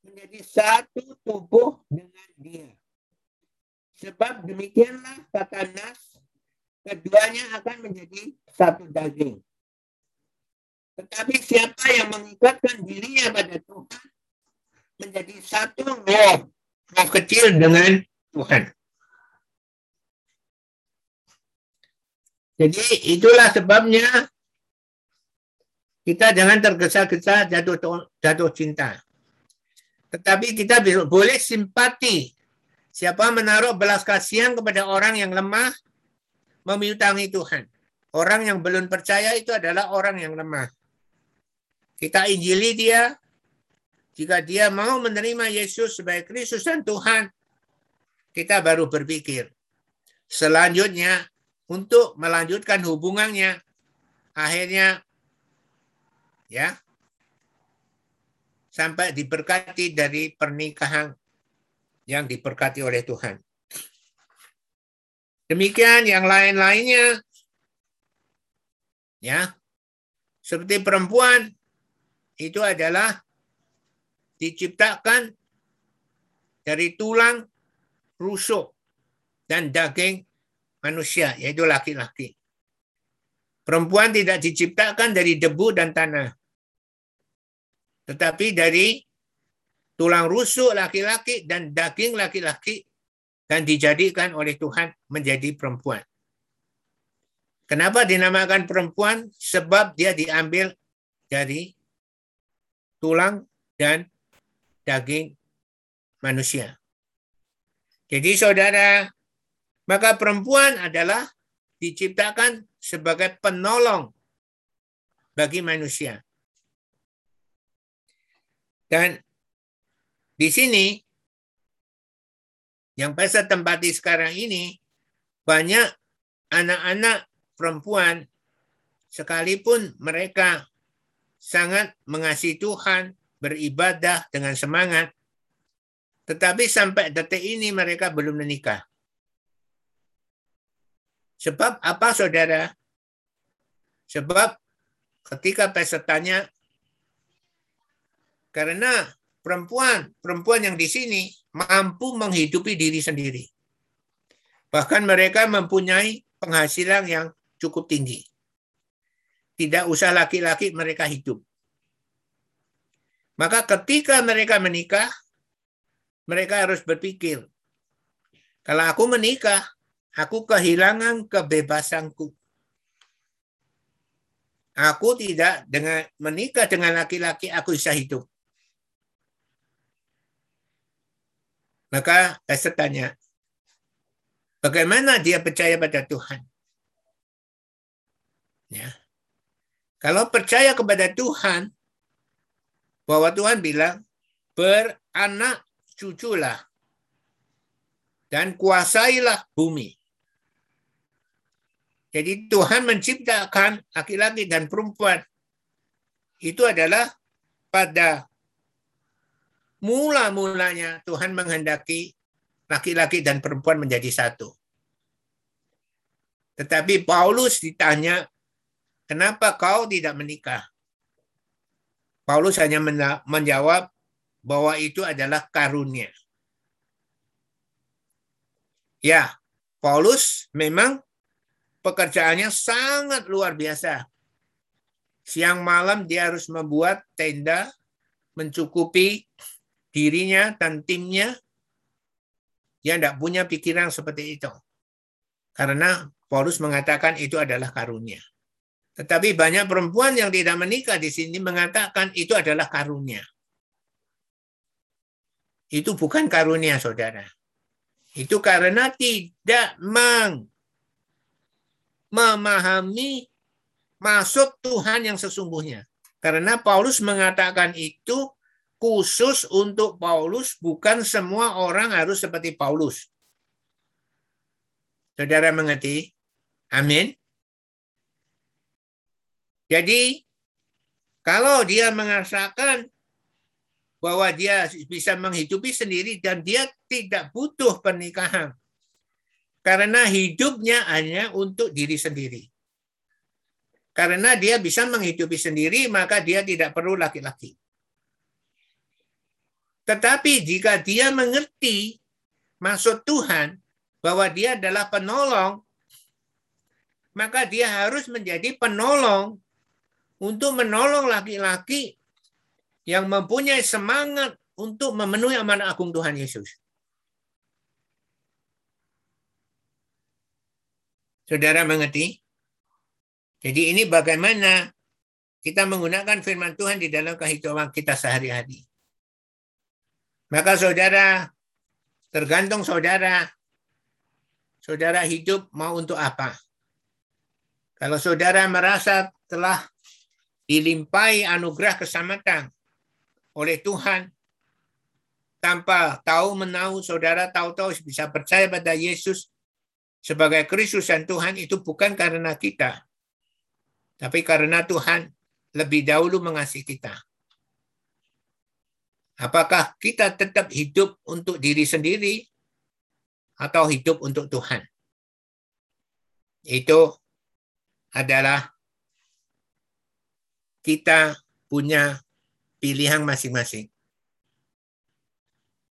menjadi satu tubuh dengan dia. Sebab demikianlah kata Nas, keduanya akan menjadi satu daging. Tetapi siapa yang mengikatkan dirinya pada Tuhan menjadi satu roh, roh kecil dengan Tuhan. Jadi itulah sebabnya kita jangan tergesa-gesa jatuh jatuh cinta. Tetapi kita boleh simpati Siapa menaruh belas kasihan kepada orang yang lemah, memiutangi Tuhan. Orang yang belum percaya itu adalah orang yang lemah. Kita injili dia. Jika dia mau menerima Yesus sebagai Kristus dan Tuhan, kita baru berpikir. Selanjutnya, untuk melanjutkan hubungannya, akhirnya ya sampai diberkati dari pernikahan yang diberkati oleh Tuhan. Demikian yang lain-lainnya. Ya. Seperti perempuan itu adalah diciptakan dari tulang rusuk dan daging manusia, yaitu laki-laki. Perempuan tidak diciptakan dari debu dan tanah, tetapi dari tulang rusuk laki-laki dan daging laki-laki dan dijadikan oleh Tuhan menjadi perempuan. Kenapa dinamakan perempuan? Sebab dia diambil dari tulang dan daging manusia. Jadi saudara, maka perempuan adalah diciptakan sebagai penolong bagi manusia. Dan di sini, yang pasal tempati sekarang ini, banyak anak-anak perempuan, sekalipun mereka sangat mengasihi Tuhan, beribadah dengan semangat, tetapi sampai detik ini mereka belum menikah. Sebab apa saudara? Sebab ketika pesertanya, karena perempuan, perempuan yang di sini mampu menghidupi diri sendiri. Bahkan mereka mempunyai penghasilan yang cukup tinggi. Tidak usah laki-laki mereka hidup. Maka ketika mereka menikah, mereka harus berpikir, kalau aku menikah, aku kehilangan kebebasanku. Aku tidak dengan menikah dengan laki-laki, aku bisa hidup. Maka saya tanya, bagaimana dia percaya pada Tuhan? Ya. Kalau percaya kepada Tuhan, bahwa Tuhan bilang, beranak cuculah dan kuasailah bumi. Jadi Tuhan menciptakan laki-laki dan perempuan. Itu adalah pada mula-mulanya Tuhan menghendaki laki-laki dan perempuan menjadi satu. Tetapi Paulus ditanya, kenapa kau tidak menikah? Paulus hanya menjawab bahwa itu adalah karunia. Ya, Paulus memang pekerjaannya sangat luar biasa. Siang malam dia harus membuat tenda mencukupi dirinya dan timnya yang tidak punya pikiran seperti itu. Karena Paulus mengatakan itu adalah karunia. Tetapi banyak perempuan yang tidak menikah di sini mengatakan itu adalah karunia. Itu bukan karunia, saudara. Itu karena tidak meng memahami maksud Tuhan yang sesungguhnya. Karena Paulus mengatakan itu khusus untuk Paulus, bukan semua orang harus seperti Paulus. Saudara mengerti? Amin. Jadi, kalau dia merasakan bahwa dia bisa menghidupi sendiri dan dia tidak butuh pernikahan, karena hidupnya hanya untuk diri sendiri. Karena dia bisa menghidupi sendiri, maka dia tidak perlu laki-laki. Tetapi jika dia mengerti maksud Tuhan bahwa dia adalah penolong, maka dia harus menjadi penolong untuk menolong laki-laki yang mempunyai semangat untuk memenuhi amanah agung Tuhan Yesus. Saudara mengerti? Jadi ini bagaimana kita menggunakan firman Tuhan di dalam kehidupan kita sehari-hari. Maka saudara, tergantung saudara, saudara hidup mau untuk apa. Kalau saudara merasa telah dilimpahi anugerah keselamatan oleh Tuhan, tanpa tahu menahu saudara tahu-tahu bisa percaya pada Yesus sebagai Kristus dan Tuhan itu bukan karena kita, tapi karena Tuhan lebih dahulu mengasihi kita. Apakah kita tetap hidup untuk diri sendiri atau hidup untuk Tuhan? Itu adalah kita punya pilihan masing-masing.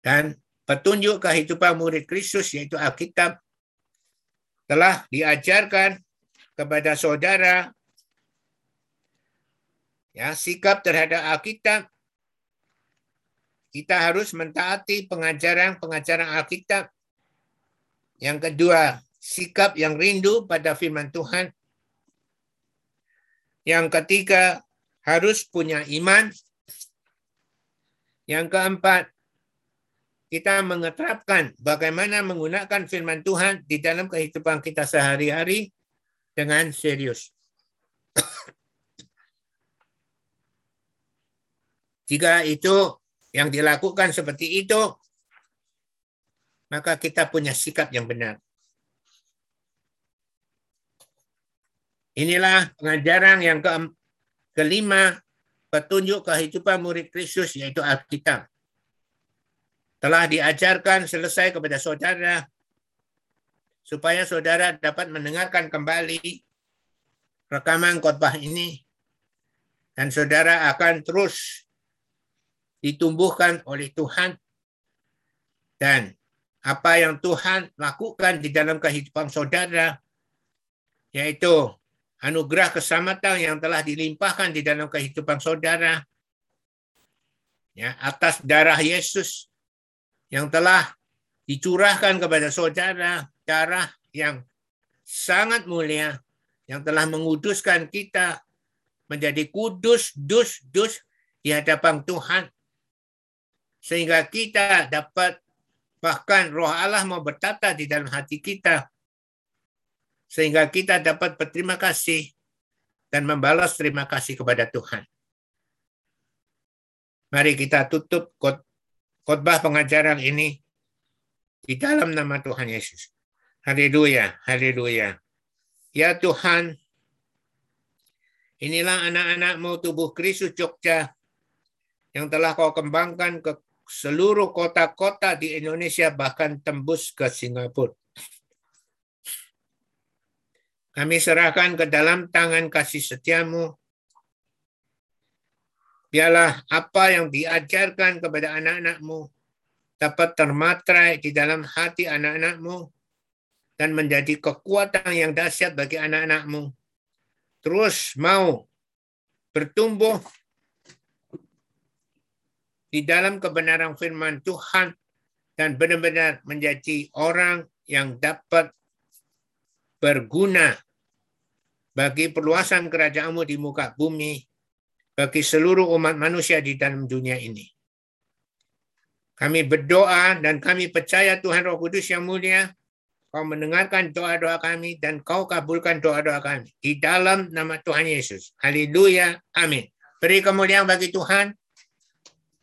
Dan petunjuk kehidupan murid Kristus yaitu Alkitab telah diajarkan kepada saudara ya sikap terhadap Alkitab kita harus mentaati pengajaran-pengajaran Alkitab. Yang kedua, sikap yang rindu pada firman Tuhan. Yang ketiga, harus punya iman. Yang keempat, kita mengeterapkan bagaimana menggunakan firman Tuhan di dalam kehidupan kita sehari-hari dengan serius. Jika itu yang dilakukan seperti itu, maka kita punya sikap yang benar. Inilah pengajaran yang ke kelima, petunjuk kehidupan murid Kristus, yaitu Alkitab. Telah diajarkan selesai kepada saudara, supaya saudara dapat mendengarkan kembali rekaman khotbah ini, dan saudara akan terus ditumbuhkan oleh Tuhan. Dan apa yang Tuhan lakukan di dalam kehidupan saudara yaitu anugerah keselamatan yang telah dilimpahkan di dalam kehidupan saudara ya atas darah Yesus yang telah dicurahkan kepada saudara, darah yang sangat mulia yang telah menguduskan kita menjadi kudus, dus, dus di hadapan Tuhan. Sehingga kita dapat bahkan roh Allah mau bertata di dalam hati kita. Sehingga kita dapat berterima kasih dan membalas terima kasih kepada Tuhan. Mari kita tutup khotbah pengajaran ini di dalam nama Tuhan Yesus. Haleluya, haleluya. Ya Tuhan, inilah anak-anakmu tubuh Kristus Jogja yang telah kau kembangkan ke seluruh kota-kota di Indonesia bahkan tembus ke Singapura. Kami serahkan ke dalam tangan kasih setiamu biarlah apa yang diajarkan kepada anak-anakmu dapat termatrai di dalam hati anak-anakmu dan menjadi kekuatan yang dahsyat bagi anak-anakmu. Terus mau bertumbuh di dalam kebenaran firman Tuhan dan benar-benar menjadi orang yang dapat berguna bagi perluasan kerajaanmu di muka bumi bagi seluruh umat manusia di dalam dunia ini. Kami berdoa dan kami percaya Tuhan Roh Kudus yang mulia, kau mendengarkan doa-doa kami dan kau kabulkan doa-doa kami. Di dalam nama Tuhan Yesus. Haleluya. Amin. Beri kemuliaan bagi Tuhan.